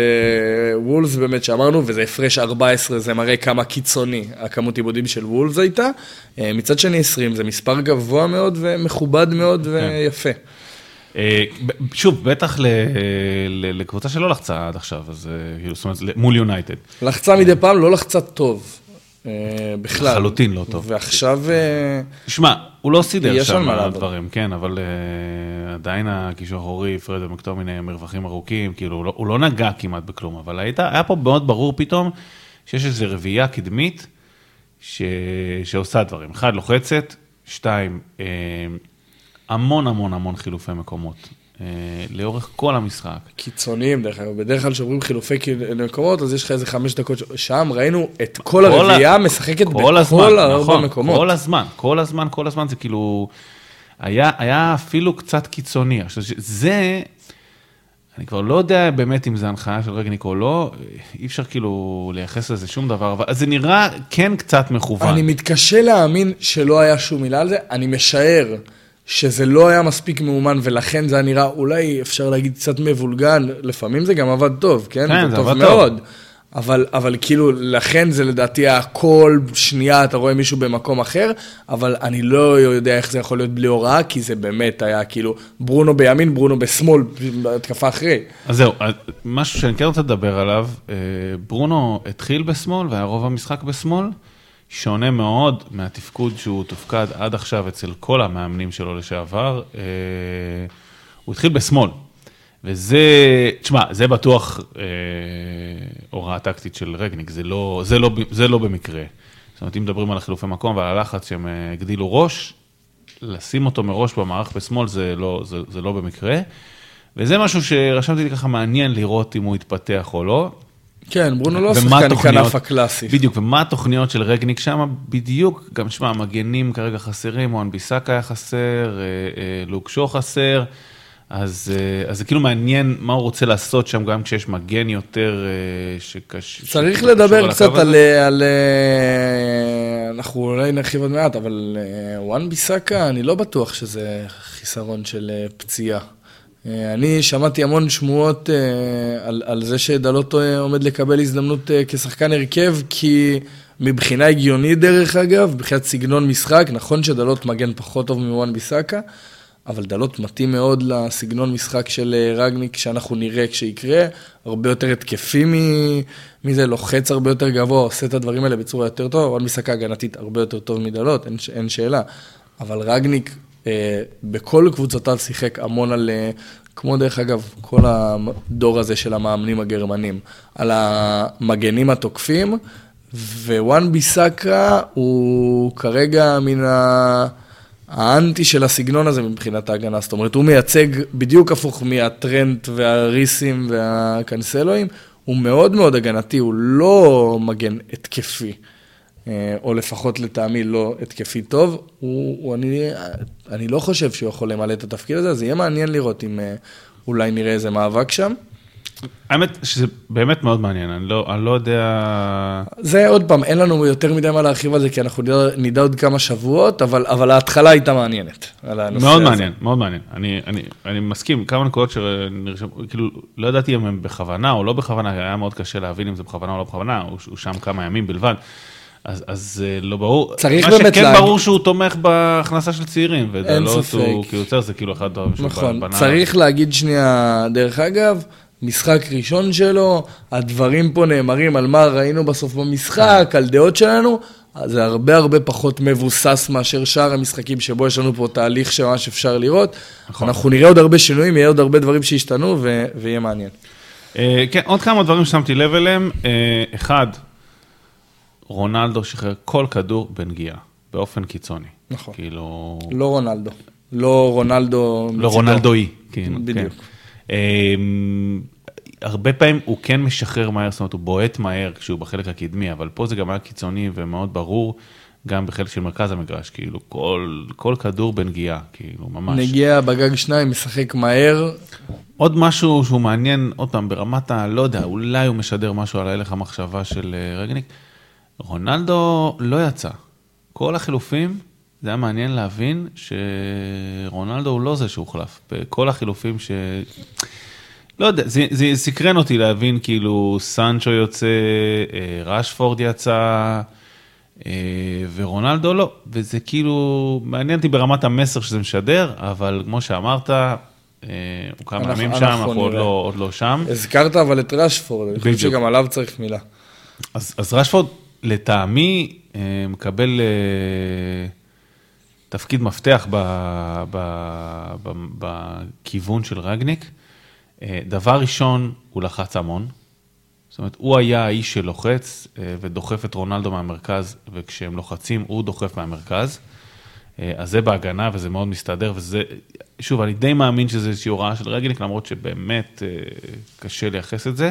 וולס באמת שאמרנו, וזה הפרש 14, זה מראה כמה קיצוני הכמות עיבודים של וולס הייתה. אה, מצד שני 20, זה מספר גבוה מאוד ומכובד מאוד ויפה. אה, ב- שוב, בטח לקבוצה שלא לחצה עד עכשיו, אז אה, כאילו, זאת אומרת, מול יונייטד. לחצה מדי פעם, לא לחצה טוב. אה, בכלל. לחלוטין לא טוב. ועכשיו... אה, שמע, הוא לא סידר יש על שם מה לעבוד. דברים, כן, אבל עדיין הקישור האחורי, פרד ומקטומיני, מרווחים ארוכים, כאילו, הוא לא, הוא לא נגע כמעט בכלום, אבל הייתה, היה פה מאוד ברור פתאום שיש איזו רביעייה קדמית ש, שעושה דברים. אחד, לוחצת, שתיים, uh, המון המון המון חילופי מקומות, uh, לאורך כל המשחק. קיצוניים, דרך אגב, בדרך כלל כשאומרים חילופי מקומות, אז יש לך איזה חמש דקות, שם ראינו את כל הרביעייה משחקת בכל הארבע נכון, מקומות. כל הזמן, כל הזמן, כל הזמן, זה כאילו, היה, היה אפילו קצת קיצוני. עכשיו, זה, אני כבר לא יודע באמת אם זה הנחיה של רגניק או לא, אי אפשר כאילו לייחס לזה שום דבר, אבל זה נראה כן קצת מכוון. אני מתקשה להאמין שלא היה שום מילה על זה, אני משער שזה לא היה מספיק מאומן ולכן זה היה נראה אולי אפשר להגיד קצת מבולגן, לפעמים זה גם עבד טוב, כן? כן, זה טוב עבד מאוד. טוב. אבל, אבל כאילו, לכן זה לדעתי היה כל שנייה אתה רואה מישהו במקום אחר, אבל אני לא יודע איך זה יכול להיות בלי הוראה, כי זה באמת היה כאילו ברונו בימין, ברונו בשמאל, בהתקפה אחרי. אז זהו, משהו שאני כן רוצה לדבר עליו, אה, ברונו התחיל בשמאל והיה רוב המשחק בשמאל, שונה מאוד מהתפקוד שהוא תופקד עד עכשיו אצל כל המאמנים שלו לשעבר. אה, הוא התחיל בשמאל, וזה, תשמע, זה בטוח אה, הוראה טקטית של רגניק, זה לא, זה, לא, זה לא במקרה. זאת אומרת, אם מדברים על החילופי מקום ועל הלחץ שהם אה, הגדילו ראש, לשים אותו מראש במערך בשמאל זה לא, זה, זה לא במקרה. וזה משהו שרשמתי לי ככה מעניין לראות אם הוא יתפתח או לא. כן, ברונו לא שחקן כנף הקלאסי. בדיוק, ומה התוכניות של רגניק שם בדיוק, גם שמע, המגנים כרגע חסרים, מואן ביסאקה היה חסר, אה, אה, לוק שו חסר, אז, אה, אז זה כאילו מעניין מה הוא רוצה לעשות שם, גם כשיש מגן יותר אה, שקש... צריך שקשור לדבר על קצת על, הזה. על... אה, אנחנו אולי נרחיב עוד מעט, אבל אה, וואן ביסאקה, אני לא בטוח שזה חיסרון של אה, פציעה. אה, אני שמעתי המון שמועות אה, על, על זה שדלות אה, עומד לקבל הזדמנות אה, כשחקן הרכב, כי מבחינה הגיונית דרך אגב, מבחינת סגנון משחק, נכון שדלות מגן פחות טוב מוואן ביסאקה, אבל דלות מתאים מאוד לסגנון משחק של אה, רגניק שאנחנו נראה כשיקרה, הרבה יותר התקפי מזה, לוחץ הרבה יותר גבוה, עושה את הדברים האלה בצורה יותר טובה, וואן ביסאקה הגנתית הרבה יותר טוב מדלות, אין, אין שאלה. אבל רגניק אה, בכל קבוצותיו שיחק המון על, אה, כמו דרך אגב, כל הדור הזה של המאמנים הגרמנים, על המגנים התוקפים, ווואן ביסאקה הוא כרגע מן ה... האנטי של הסגנון הזה מבחינת ההגנה, זאת אומרת, הוא מייצג בדיוק הפוך מהטרנט והריסים והקנסלואים, הוא מאוד מאוד הגנתי, הוא לא מגן התקפי, אה, או לפחות לטעמי לא התקפי טוב. הוא, הוא, אני, אני לא חושב שהוא יכול למלא את התפקיד הזה, אז יהיה מעניין לראות אם אה, אולי נראה איזה מאבק שם. האמת שזה באמת מאוד מעניין, אני לא, אני לא יודע... זה עוד פעם, אין לנו יותר מדי מה להרחיב על זה, כי אנחנו נדע, נדע עוד כמה שבועות, אבל, אבל ההתחלה הייתה מעניינת. מאוד הזה. מעניין, מאוד מעניין. אני, אני, אני מסכים, כמה נקודות שנרשמו, כאילו, לא ידעתי אם הם בכוונה או לא בכוונה, היה מאוד קשה להבין אם זה בכוונה או לא בכוונה, הוא, הוא שם כמה ימים בלבד. אז, אז אה, לא ברור, צריך באמת. מה שכן ברור שהוא תומך בהכנסה של צעירים, וזה לא שהוא כאילו יוצר, זה כאילו אחד הדברים נכון. צריך להגיד שנייה, דרך אגב, משחק ראשון שלו, הדברים פה נאמרים על מה ראינו בסוף במשחק, על דעות שלנו, זה הרבה הרבה פחות מבוסס מאשר שאר המשחקים שבו יש לנו פה תהליך שממש אפשר לראות. נכון. אנחנו נראה עוד הרבה שינויים, יהיה עוד הרבה דברים שישתנו ו- ויהיה מעניין. אה, כן, עוד כמה דברים ששמתי לב אליהם. אה, אחד, רונלדו שחרר כל כדור בנגיעה, באופן קיצוני. נכון. כאילו... לא רונלדו. לא רונלדו... לא רונלדואי, כאילו. בדיוק. כן. אמ, הרבה פעמים הוא כן משחרר מהר, זאת אומרת, הוא בועט מהר כשהוא בחלק הקדמי, אבל פה זה גם היה קיצוני ומאוד ברור, גם בחלק של מרכז המגרש, כאילו, כל, כל כדור בנגיעה, כאילו, ממש. נגיע בגג שניים, משחק מהר. עוד משהו שהוא מעניין, עוד פעם, ברמת ה... לא יודע, אולי הוא משדר משהו על הלך המחשבה של אה, רגניק. רונלדו לא יצא. כל החילופים, זה היה מעניין להבין שרונלדו הוא לא זה שהוחלף. בכל החילופים ש... לא יודע, זה, זה סקרן אותי להבין, כאילו, סנצ'ו יוצא, אה, רשפורד יצא, אה, ורונלדו לא. וזה כאילו, מעניין אותי ברמת המסר שזה משדר, אבל כמו שאמרת, אה, הוא כמה ימים שם, אנחנו עוד לא, עוד לא שם. הזכרת אבל את רשפורד, אני חושב שגם עליו צריך מילה. אז, אז רשפורד, לטעמי, מקבל... תפקיד מפתח בכיוון של רגניק. אה, דבר ראשון, הוא לחץ המון. זאת אומרת, הוא היה האיש שלוחץ אה, ודוחף את רונלדו מהמרכז, וכשהם לוחצים, הוא דוחף מהמרכז. אה, אז זה בהגנה וזה מאוד מסתדר, וזה, שוב, אני די מאמין שזה איזושהי הוראה של רגניק, למרות שבאמת קשה לייחס את זה.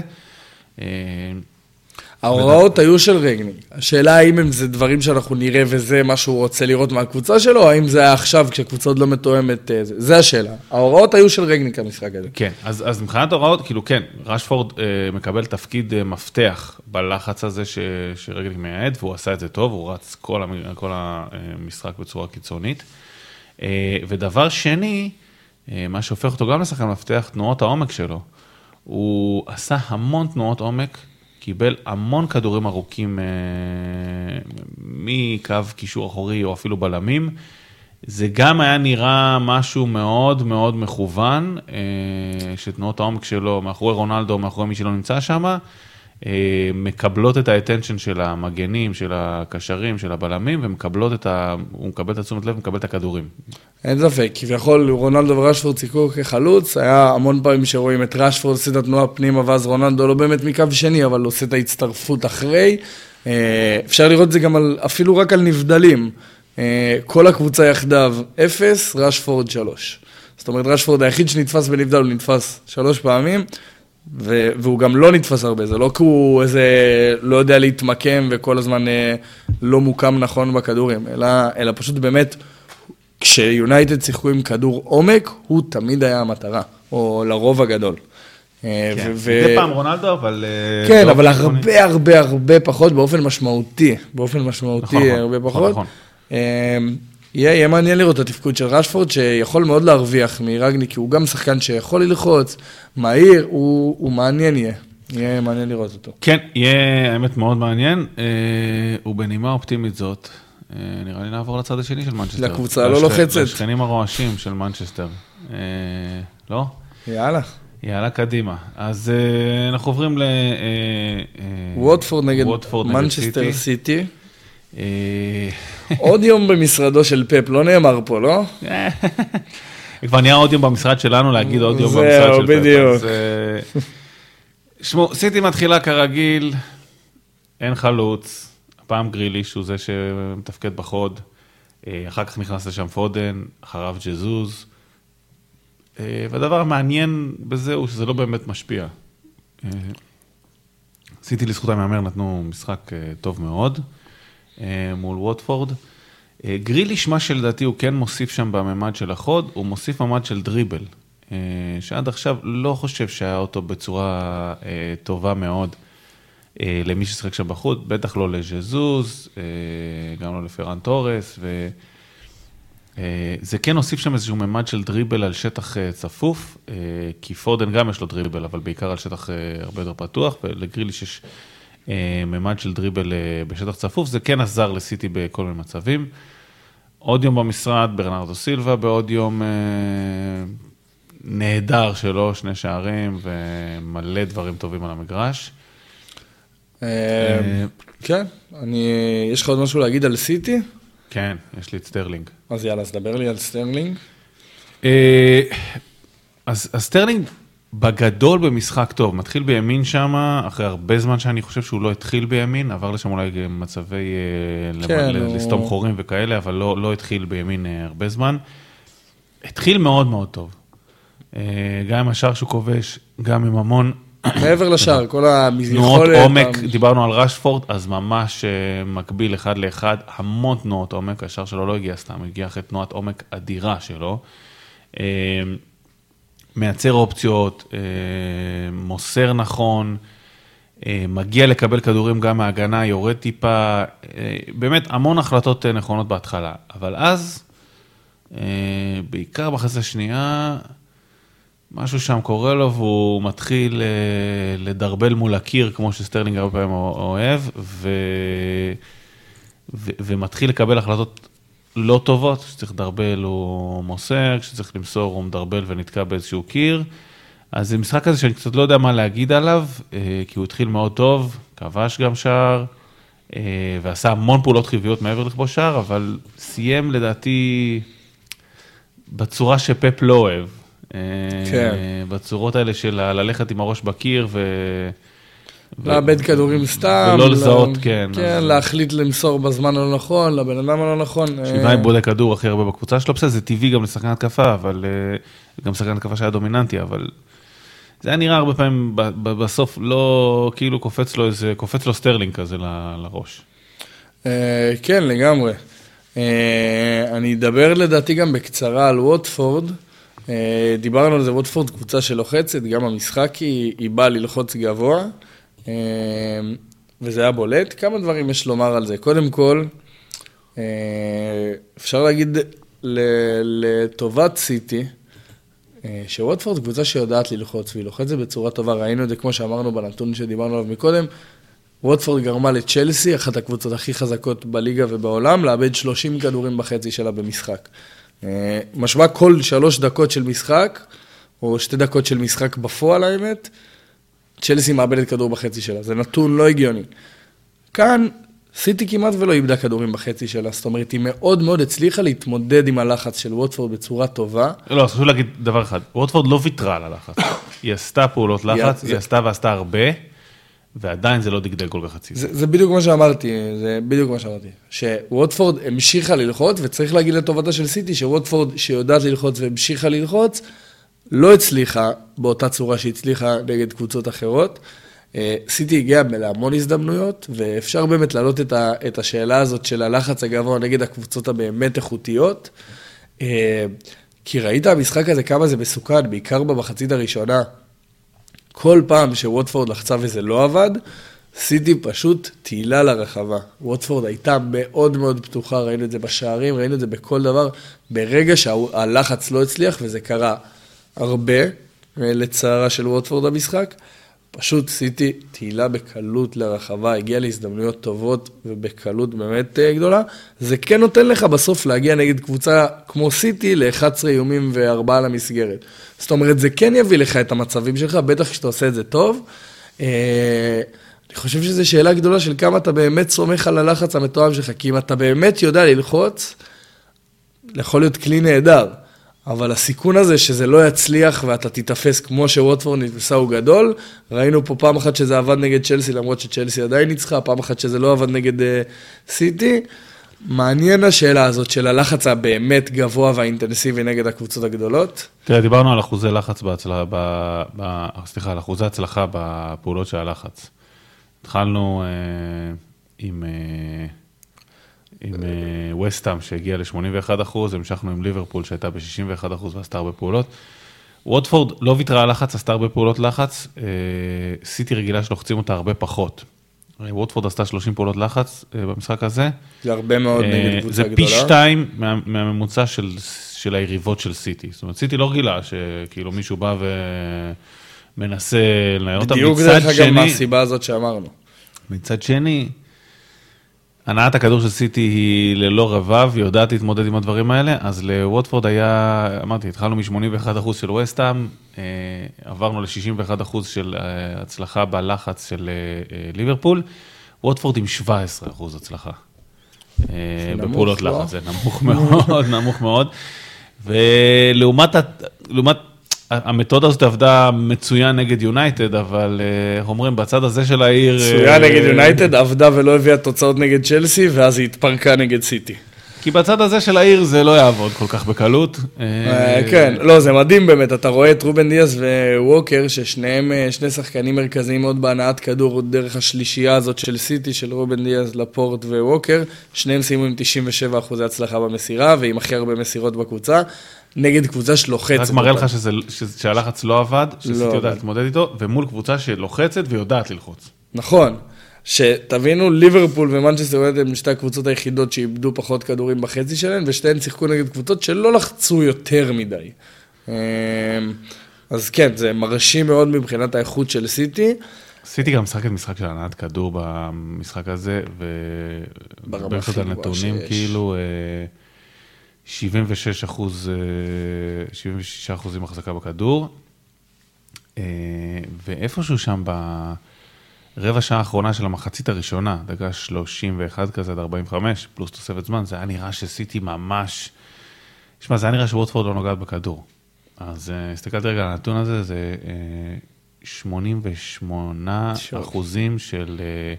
ההוראות היו של רגני. השאלה האם זה דברים שאנחנו נראה וזה מה שהוא רוצה לראות מהקבוצה שלו, או האם זה היה עכשיו כשהקבוצה עוד לא מתואמת, אה, זה, זה השאלה. ההוראות היו של רגני כמשחק הזה. כן, אז, אז מבחינת ההוראות, כאילו כן, רשפורד אה, מקבל תפקיד אה, מפתח בלחץ הזה ש, שרגני מייעד, והוא עשה את זה טוב, הוא רץ כל, המ, כל המשחק בצורה קיצונית. אה, ודבר שני, אה, מה שהופך אותו גם לשחקן מפתח, תנועות העומק שלו. הוא עשה המון תנועות עומק. קיבל המון כדורים ארוכים אה, מקו קישור אחורי או אפילו בלמים. זה גם היה נראה משהו מאוד מאוד מכוון, אה, שתנועות העומק שלו מאחורי רונלדו, מאחורי מי שלא נמצא שם, מקבלות את האטנשן של המגנים, של הקשרים, של הבלמים, ומקבלות את ה... הוא מקבל את התשומת לב, מקבל את הכדורים. אין ספק, כביכול רונלדו ורשפורד ציכו כחלוץ, היה המון פעמים שרואים את רשפורד עושה את התנועה פנימה, ואז רונלדו לא באמת מקו שני, אבל עושה את ההצטרפות אחרי. אה, אפשר לראות את זה גם על, אפילו רק על נבדלים. אה, כל הקבוצה יחדיו אפס, רשפורד שלוש. זאת אומרת, רשפורד היחיד שנתפס בנבדל, הוא נתפס שלוש פעמים. ו- והוא גם לא נתפס הרבה, זה לא כי הוא איזה לא יודע להתמקם וכל הזמן אה, לא מוקם נכון בכדורים, אלא, אלא פשוט באמת, כשיונייטד שיחקו עם כדור עומק, הוא תמיד היה המטרה, או לרוב הגדול. אה, כן, זה פעם רונלדו, אבל... אה, כן, אבל הרבה הרבה הרבה פחות באופן משמעותי, באופן משמעותי נכון, הרבה נכון, פחות. יהיה, יהיה מעניין לראות את התפקוד של רשפורד, שיכול מאוד להרוויח מרגני, כי הוא גם שחקן שיכול ללחוץ, מהיר, הוא, הוא מעניין יהיה. יהיה מעניין לראות אותו. כן, יהיה האמת מאוד מעניין, אה, ובנימה אופטימית זאת, אה, נראה לי נעבור לצד השני של מנצ'סטר. לקבוצה הלא לוחצת. לשכנים הרועשים של מנצ'סטר. אה, לא? יאללה. יאללה, קדימה. אז אה, אנחנו עוברים ל... אה, אה, ווטפורד נגד מנצ'סטר סיטי. אה, עוד יום במשרדו של פפ, לא נאמר פה, לא? כבר נהיה עוד יום במשרד שלנו להגיד עוד יום במשרד של פפ. זהו, בדיוק. אה, שמעו, סיטי מתחילה כרגיל, אין חלוץ, הפעם גריליש הוא זה שמתפקד בחוד, אה, אחר כך נכנס לשם פודן, אחריו ג'זוז. והדבר המעניין בזה הוא שזה לא באמת משפיע. עשיתי לזכותם ייאמר, נתנו משחק טוב מאוד מול ווטפורד. גריליש, מה שלדעתי הוא כן מוסיף שם בממד של החוד, הוא מוסיף ממד של דריבל, שעד עכשיו לא חושב שהיה אותו בצורה טובה מאוד. אה, למי ששיחק שם בחוץ, בטח לא לז'זוז, אה, גם לא לפרן תורס, וזה אה, כן הוסיף שם איזשהו ממד של דריבל על שטח צפוף, כי פודן גם יש לו דריבל, אבל בעיקר על שטח הרבה יותר פתוח, ולגריליש יש ממד של דריבל בשטח צפוף, זה כן עזר לסיטי בכל מיני מצבים. עוד יום במשרד, ברנרדו סילבה בעוד יום נהדר שלו, שני שערים ומלא דברים טובים על המגרש. אה, כן, אני, יש לך עוד משהו להגיד על סיטי? כן, יש לי את סטרלינג. אז יאללה, אז דבר לי על סטרלינג. אה, אז סטרלינג בגדול במשחק טוב, מתחיל בימין שם, אחרי הרבה זמן שאני חושב שהוא לא התחיל בימין, עבר לשם אולי מצבי אה, כן, לסתום הוא... חורים וכאלה, אבל לא, לא התחיל בימין הרבה זמן. התחיל מאוד מאוד טוב. גם עם השער שהוא כובש, גם עם המון מעבר לשער, כל היכולת... תנועות עומק, דיברנו על רשפורד, אז ממש אה, מקביל אחד לאחד, המון תנועות עומק, השער שלו לא הגיע סתם, הגיע אחרי תנועת עומק אדירה שלו. אה, מייצר אופציות, אה, מוסר נכון, מגיע לקבל כדורים גם מההגנה, יורד טיפה, באמת המון החלטות נכונות בהתחלה, אבל אז, בעיקר בחצי השנייה, משהו שם קורה לו והוא מתחיל אה, לדרבל מול הקיר, כמו שסטרלינג הרבה פעמים אוהב, ו... ו... ומתחיל לקבל החלטות לא טובות, כשצריך לדרבל הוא מוסר, כשצריך למסור הוא מדרבל ונתקע באיזשהו קיר. אז זה משחק כזה שאני קצת לא יודע מה להגיד עליו, אה, כי הוא התחיל מאוד טוב, כבש גם שער, אה, ועשה המון פעולות חיוביות מעבר לכבוש שער, אבל סיים לדעתי בצורה שפפ לא אוהב. כן. בצורות האלה של ללכת עם הראש בקיר ו... לאבד כדורים סתם. ולא לזהות, כן. כן. להחליט למסור בזמן הלא נכון, לבן אדם הלא נכון. שבעה עם בודק כדור הכי הרבה בקבוצה שלו, בסדר, זה טבעי גם לשחקן התקפה, אבל... אה, גם שחקן התקפה שהיה דומיננטי, אבל... זה היה נראה הרבה פעמים בסוף לא, כאילו קופץ לו איזה, קופץ לו סטרלינג כזה לראש. אה, כן, לגמרי. אה, אני אדבר לדעתי גם בקצרה על ווטפורד. אה, דיברנו על זה, ווטפורד קבוצה שלוחצת, גם המשחק היא, היא באה ללחוץ גבוה, אה, וזה היה בולט. כמה דברים יש לומר על זה. קודם כל, אה, אפשר להגיד לטובת סיטי, שווטפורד קבוצה שיודעת ללחוץ, והיא לוחצת בצורה טובה, ראינו את זה כמו שאמרנו בנתון שדיברנו עליו מקודם. ווטפורד גרמה לצ'לסי, אחת הקבוצות הכי חזקות בליגה ובעולם, לאבד 30 כדורים בחצי שלה במשחק. משמע כל שלוש דקות של משחק, או שתי דקות של משחק בפועל האמת, צ'לסי מאבדת כדור בחצי שלה, זה נתון לא הגיוני. כאן, סיטי כמעט ולא איבדה כדורים בחצי שלה, זאת אומרת, היא מאוד מאוד הצליחה להתמודד עם הלחץ של ווטפורד בצורה טובה. לא, אז חשוב להגיד דבר אחד, ווטפורד לא ויתרה על הלחץ, היא עשתה פעולות לחץ, היא עשתה ועשתה הרבה. ועדיין זה לא דגדג כל כך הצידה. זה, זה בדיוק מה שאמרתי, זה בדיוק מה שאמרתי. שווטפורד המשיכה ללחוץ, וצריך להגיד לטובתה של סיטי, שווטפורד שיודעת ללחוץ והמשיכה ללחוץ, לא הצליחה באותה צורה שהצליחה נגד קבוצות אחרות. אה, סיטי הגיע להמון הזדמנויות, ואפשר באמת להעלות את, ה, את השאלה הזאת של הלחץ הגבוה נגד הקבוצות הבאמת איכותיות. אה, כי ראית המשחק הזה כמה זה מסוכן, בעיקר במחצית הראשונה. כל פעם שווטפורד לחצה וזה לא עבד, סיטי פשוט תהילה לרחבה. ווטפורד הייתה מאוד מאוד פתוחה, ראינו את זה בשערים, ראינו את זה בכל דבר. ברגע שהלחץ לא הצליח, וזה קרה הרבה, לצערה של ווטפורד במשחק, פשוט סיטי תהילה בקלות לרחבה, הגיעה להזדמנויות טובות ובקלות באמת אה, גדולה. זה כן נותן לך בסוף להגיע נגד קבוצה כמו סיטי ל-11 איומים ו-4 למסגרת. זאת אומרת, זה כן יביא לך את המצבים שלך, בטח כשאתה עושה את זה טוב. אה, אני חושב שזו שאלה גדולה של כמה אתה באמת סומך על הלחץ המתואם שלך, כי אם אתה באמת יודע ללחוץ, יכול להיות כלי נהדר. אבל הסיכון הזה שזה לא יצליח ואתה תיתפס כמו שווטפורד נתפסה הוא גדול. ראינו פה פעם אחת שזה עבד נגד צ'לסי, למרות שצ'לסי עדיין ניצחה, פעם אחת שזה לא עבד נגד uh, סיטי. מעניין השאלה הזאת של הלחץ הבאמת גבוה והאינטנסיבי נגד הקבוצות הגדולות. תראה, דיברנו על אחוזי לחץ בהצלחה, ב, ב, סליחה, על אחוזי הצלחה בפעולות של הלחץ. התחלנו אה, עם... אה, עם וסטאם שהגיע ל-81 אחוז, המשכנו עם ליברפול שהייתה ב-61 אחוז ועשתה הרבה פעולות. ווטפורד לא ויתרה על לחץ, עשתה הרבה פעולות לחץ, אה, סיטי רגילה שלוחצים אותה הרבה פחות. ווטפורד עשתה 30 פעולות לחץ אה, במשחק הזה. זה הרבה מאוד אה, נגד קבוצה זה גדולה. פי שתיים מה, מהממוצע של, של היריבות של סיטי. זאת אומרת, סיטי לא רגילה שכאילו מישהו בא ומנסה לנער אותה. בדיוק דרך אגב מהסיבה הזאת שאמרנו. מצד שני, הנעת הכדור של סיטי היא ללא רבב, היא יודעת להתמודד עם הדברים האלה, אז לווטפורד היה, אמרתי, התחלנו מ-81% של וסטאם, אה, עברנו ל-61% של אה, הצלחה בלחץ של אה, ליברפול, ווטפורד עם 17% הצלחה. בפעולות לא? לחץ, זה נמוך מאוד, נמוך מאוד. ולעומת, המתודה הזאת עבדה מצוין נגד יונייטד, אבל אה, איך אומרים, בצד הזה של העיר... צויה אה, נגד יונייטד, עבדה ולא הביאה תוצאות נגד צ'לסי, ואז היא התפרקה נגד סיטי. כי בצד הזה של העיר זה לא יעבוד כל כך בקלות. אה, כן, לא, זה מדהים באמת, אתה רואה את רובן דיאס וווקר, ששניהם אה, שני שחקנים מרכזיים מאוד בהנעת כדור דרך השלישייה הזאת של סיטי, של רובן דיאס, לפורט וווקר, שניהם סיימו עם 97 אחוזי הצלחה במסירה, ועם הכי הרבה מסירות בקבוצה, נגד קבוצה שלוחצת. רק מראה. לך שזה- שהלחץ לא עבד, שסיטי לא יודעת. להתמודד איתו, ומול קבוצה שלוחצת ויודעת ללחוץ. נכון. שתבינו, ליברפול ומנצ'סטר יונייטד הם שתי הקבוצות היחידות שאיבדו פחות כדורים בחצי שלהן, ושתיהן שיחקו נגד קבוצות שלא לחצו יותר מדי. אמ, אז כן, זה מרשים מאוד מבחינת האיכות של סיטי. סיטי גם משחקת משחק של הנעת כדור במשחק הזה, ברמה ומדבר קצת הכי גבוהה שיש. כאילו אה, 76 אחוז, אה, 76 אחוזים החזקה בכדור, אה, ואיפשהו שם ברבע שעה האחרונה של המחצית הראשונה, דקה 31 כזה עד 45, פלוס תוספת זמן, זה היה נראה שסיטי ממש, שמע, זה היה נראה שווטפורד לא נוגעת בכדור. אז אה, הסתכלתי רגע על הנתון הזה, זה אה, 88 שוב. אחוזים של אה,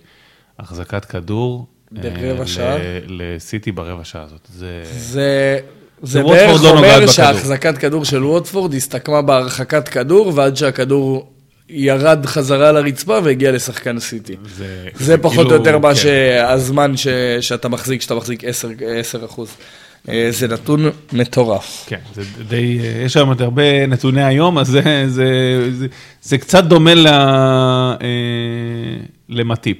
החזקת כדור. אה, ברבע ל- שעה? לסיטי ברבע שעה הזאת. זה... זה... זה בערך לא אומר בכדור. שההחזקת כדור של ווטפורד הסתכמה בהרחקת כדור, ועד שהכדור ירד חזרה לרצפה והגיע לשחקן סיטי. זה, זה פחות כאילו, או יותר מה כן. שהזמן ש... שאתה מחזיק, שאתה מחזיק 10, 10 אחוז. אה, זה נתון מטורף. כן, זה די, יש היום עוד הרבה נתוני היום, אז זה, זה, זה, זה קצת דומה ל, אה, למטיפ.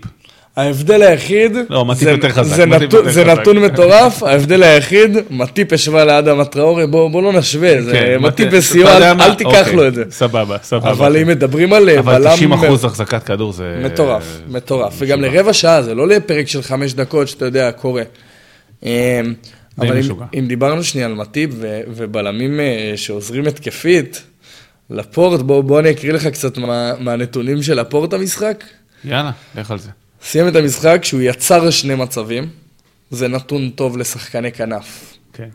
ההבדל היחיד, לא, מטיפ יותר חזק, זה, מטיפ נתון, יותר זה חזק. נתון מטורף, ההבדל היחיד, מטיפ השווה לאדם הטראורי, בוא, בוא לא נשווה, זה כן, מטיפ בסיוע, אל? אל תיקח אוקיי, לו את זה. סבבה, סבבה. אבל אם מדברים על אה, אבל בלם... 90 אחוז החזקת כדור זה... מטורף, מטורף. וגם. לרבע שעה, זה לא לפרק של חמש דקות שאתה יודע, קורה. אה, אבל אם. אם דיברנו שנייה על מטיב ו- ובלמים אה, שעוזרים התקפית, לפורט, בוא, בוא אני אקריא לך קצת מה, מהנתונים של לפורט המשחק. יאללה, לך על זה. סיים את המשחק שהוא יצר שני מצבים, זה נתון טוב לשחקני כנף. כן.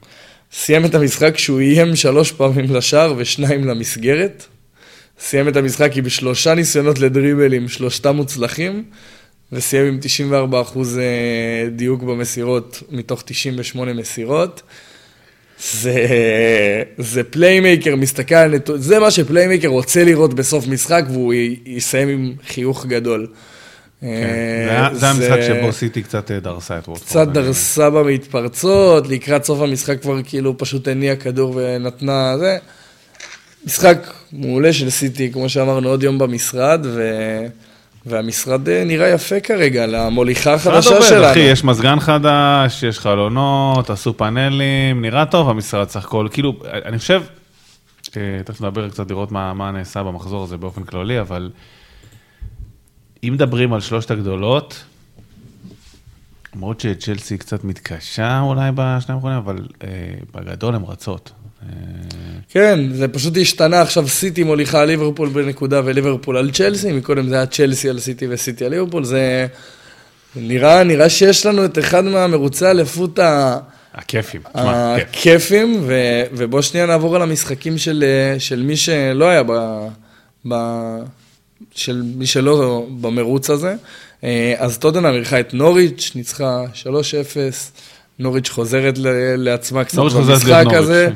סיים את המשחק שהוא איים שלוש פעמים לשער ושניים למסגרת. סיים את המשחק עם שלושה ניסיונות לדריבלים, שלושתם מוצלחים, וסיים עם 94 אחוז אה, דיוק במסירות מתוך 98 מסירות. זה, זה פליימייקר, מסתכל על נתון, זה מה שפליימייקר רוצה לראות בסוף משחק, והוא יסיים עם חיוך גדול. כן. אה, זה המשחק שבו סיטי קצת אה, דרסה את וורפורד. קצת דרסה במתפרצות, לקראת סוף המשחק כבר כאילו פשוט הניעה כדור ונתנה זה. משחק מעולה של סיטי, כמו שאמרנו, עוד יום במשרד, ו... והמשרד אה, נראה יפה כרגע למוליכה משרד החדשה עובד, שלנו. אחי, יש מזגן חדש, יש חלונות, עשו פאנלים, נראה טוב המשרד סך הכל. כאילו, אני חושב, תכף נדבר קצת לראות מה, מה נעשה במחזור הזה באופן כללי, אבל אם מדברים על שלושת הגדולות, למרות שצ'לסי קצת מתקשה אולי בשניים האחרונים, אבל אה, בגדול הן רצות. אה, כן, זה פשוט השתנה, עכשיו סיטי מוליכה על ליברפול בנקודה וליברפול על צ'לסי, מקודם זה היה צ'לסי על סיטי וסיטי על ליברפול, זה נראה, נראה שיש לנו את אחד מהמרוצי האליפות ה... הכיפים. תשמע, כיף. הכיפים, ו- ובוא שנייה נעבור על המשחקים של, אה, של מי שלא היה ב... ב... של מי שלא במרוץ הזה. אה, אז טוטנאם אירחה את נוריץ', ניצחה 3-0, נוריץ' חוזרת לעצמה קצת במשחק. הזה.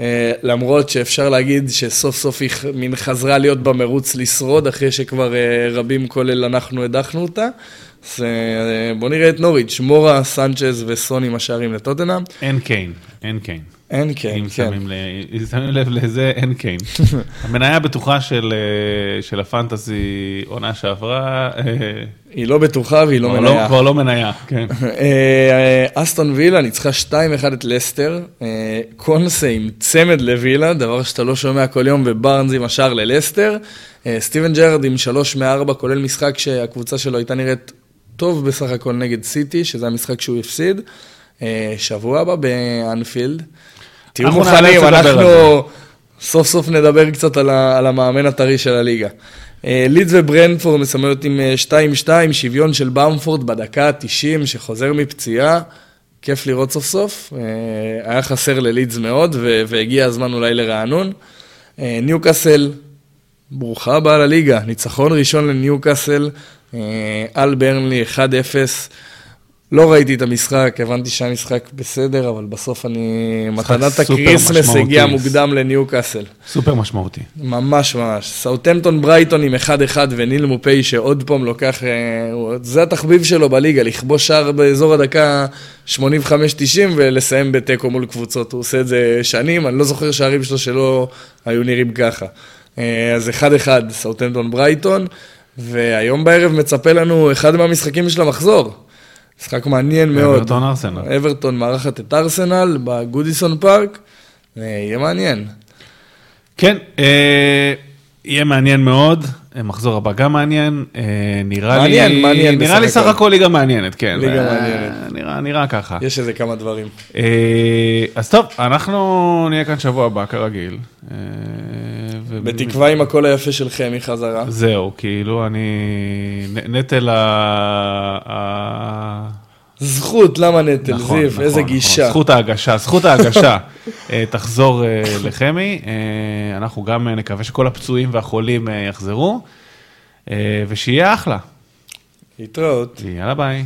אה, למרות שאפשר להגיד שסוף סוף היא מין חזרה להיות במרוץ לשרוד, אחרי שכבר אה, רבים כולל אנחנו הדחנו אותה. אז אה, בוא נראה את נוריץ', מורה, סנצ'ז וסון עם השערים לטוטנאם. אין קיין, אין קיין. אין אם כן. אם שמים לב לזה, אין קיין. המניה הבטוחה של אה, של הפנטזי עונה שעברה, אה, היא לא בטוחה והיא לא מניה. כבר לא מניה, כן. אסטון וילה ניצחה 2-1 את לסטר, קונסה עם צמד לווילה, דבר שאתה לא שומע כל יום, ובארנס עם השער ללסטר. אה, סטיבן ג'רארד עם 3 מ-4, כולל משחק שהקבוצה שלו הייתה נראית טוב בסך הכל נגד סיטי, שזה המשחק שהוא הפסיד. אה, שבוע הבא באנפילד. תהיו מוכנים, אנחנו סוף סוף נדבר קצת על, ה, על המאמן הטרי של הליגה. אה, לידס וברנטפורד מסמלות עם אה, 2-2, שוויון של במפורד בדקה ה-90 שחוזר מפציעה. כיף לראות סוף סוף. היה חסר ללידס מאוד, והגיע הזמן אולי לרענון. ניוקאסל, ברוכה הבאה לליגה. ניצחון ראשון לניוקאסל, אה, על ברנלי 1-0. לא ראיתי את המשחק, הבנתי שהיה משחק בסדר, אבל בסוף אני... מתנת ה Christmas. הגיעה מוקדם לניוקאסל. סופר משמעותי. ממש ממש. סאוטמפטון ברייטון עם 1-1 וניל מופאי שעוד פעם לוקח, אה, זה התחביב שלו בליגה, לכבוש שער באזור הדקה 85-90 ולסיים בתיקו מול קבוצות. הוא עושה את זה שנים, אני לא זוכר שערים שלו שלא היו נראים ככה. אה, אז 1-1, סאוטמפטון ברייטון, והיום בערב מצפה לנו אחד מהמשחקים של המחזור. משחק מעניין מאוד. אברטון ארסנל. אברטון מארחת את ארסנל בגודיסון פארק, אה, יהיה מעניין. כן, אה, יהיה מעניין מאוד, אה, מחזור הבא גם מעניין, אה, נראה מעניין, לי, מעניין נראה לי סך הכל. ליגה מעניינת, כן. ליגה אה, מעניינת. נראה, נראה ככה. יש איזה כמה דברים. אז טוב, אנחנו נהיה כאן שבוע הבא כרגיל. בתקווה עם הקול היפה של חמי חזרה. זהו, כאילו אני, נטל ה... זכות, למה נטל? נכון, זיו, נכון, איזה נכון. גישה. זכות ההגשה, זכות ההגשה אה, תחזור אה, לחמי. אה, אנחנו גם נקווה שכל הפצועים והחולים יחזרו, ושיהיה אחלה. להתראות. יאללה ביי.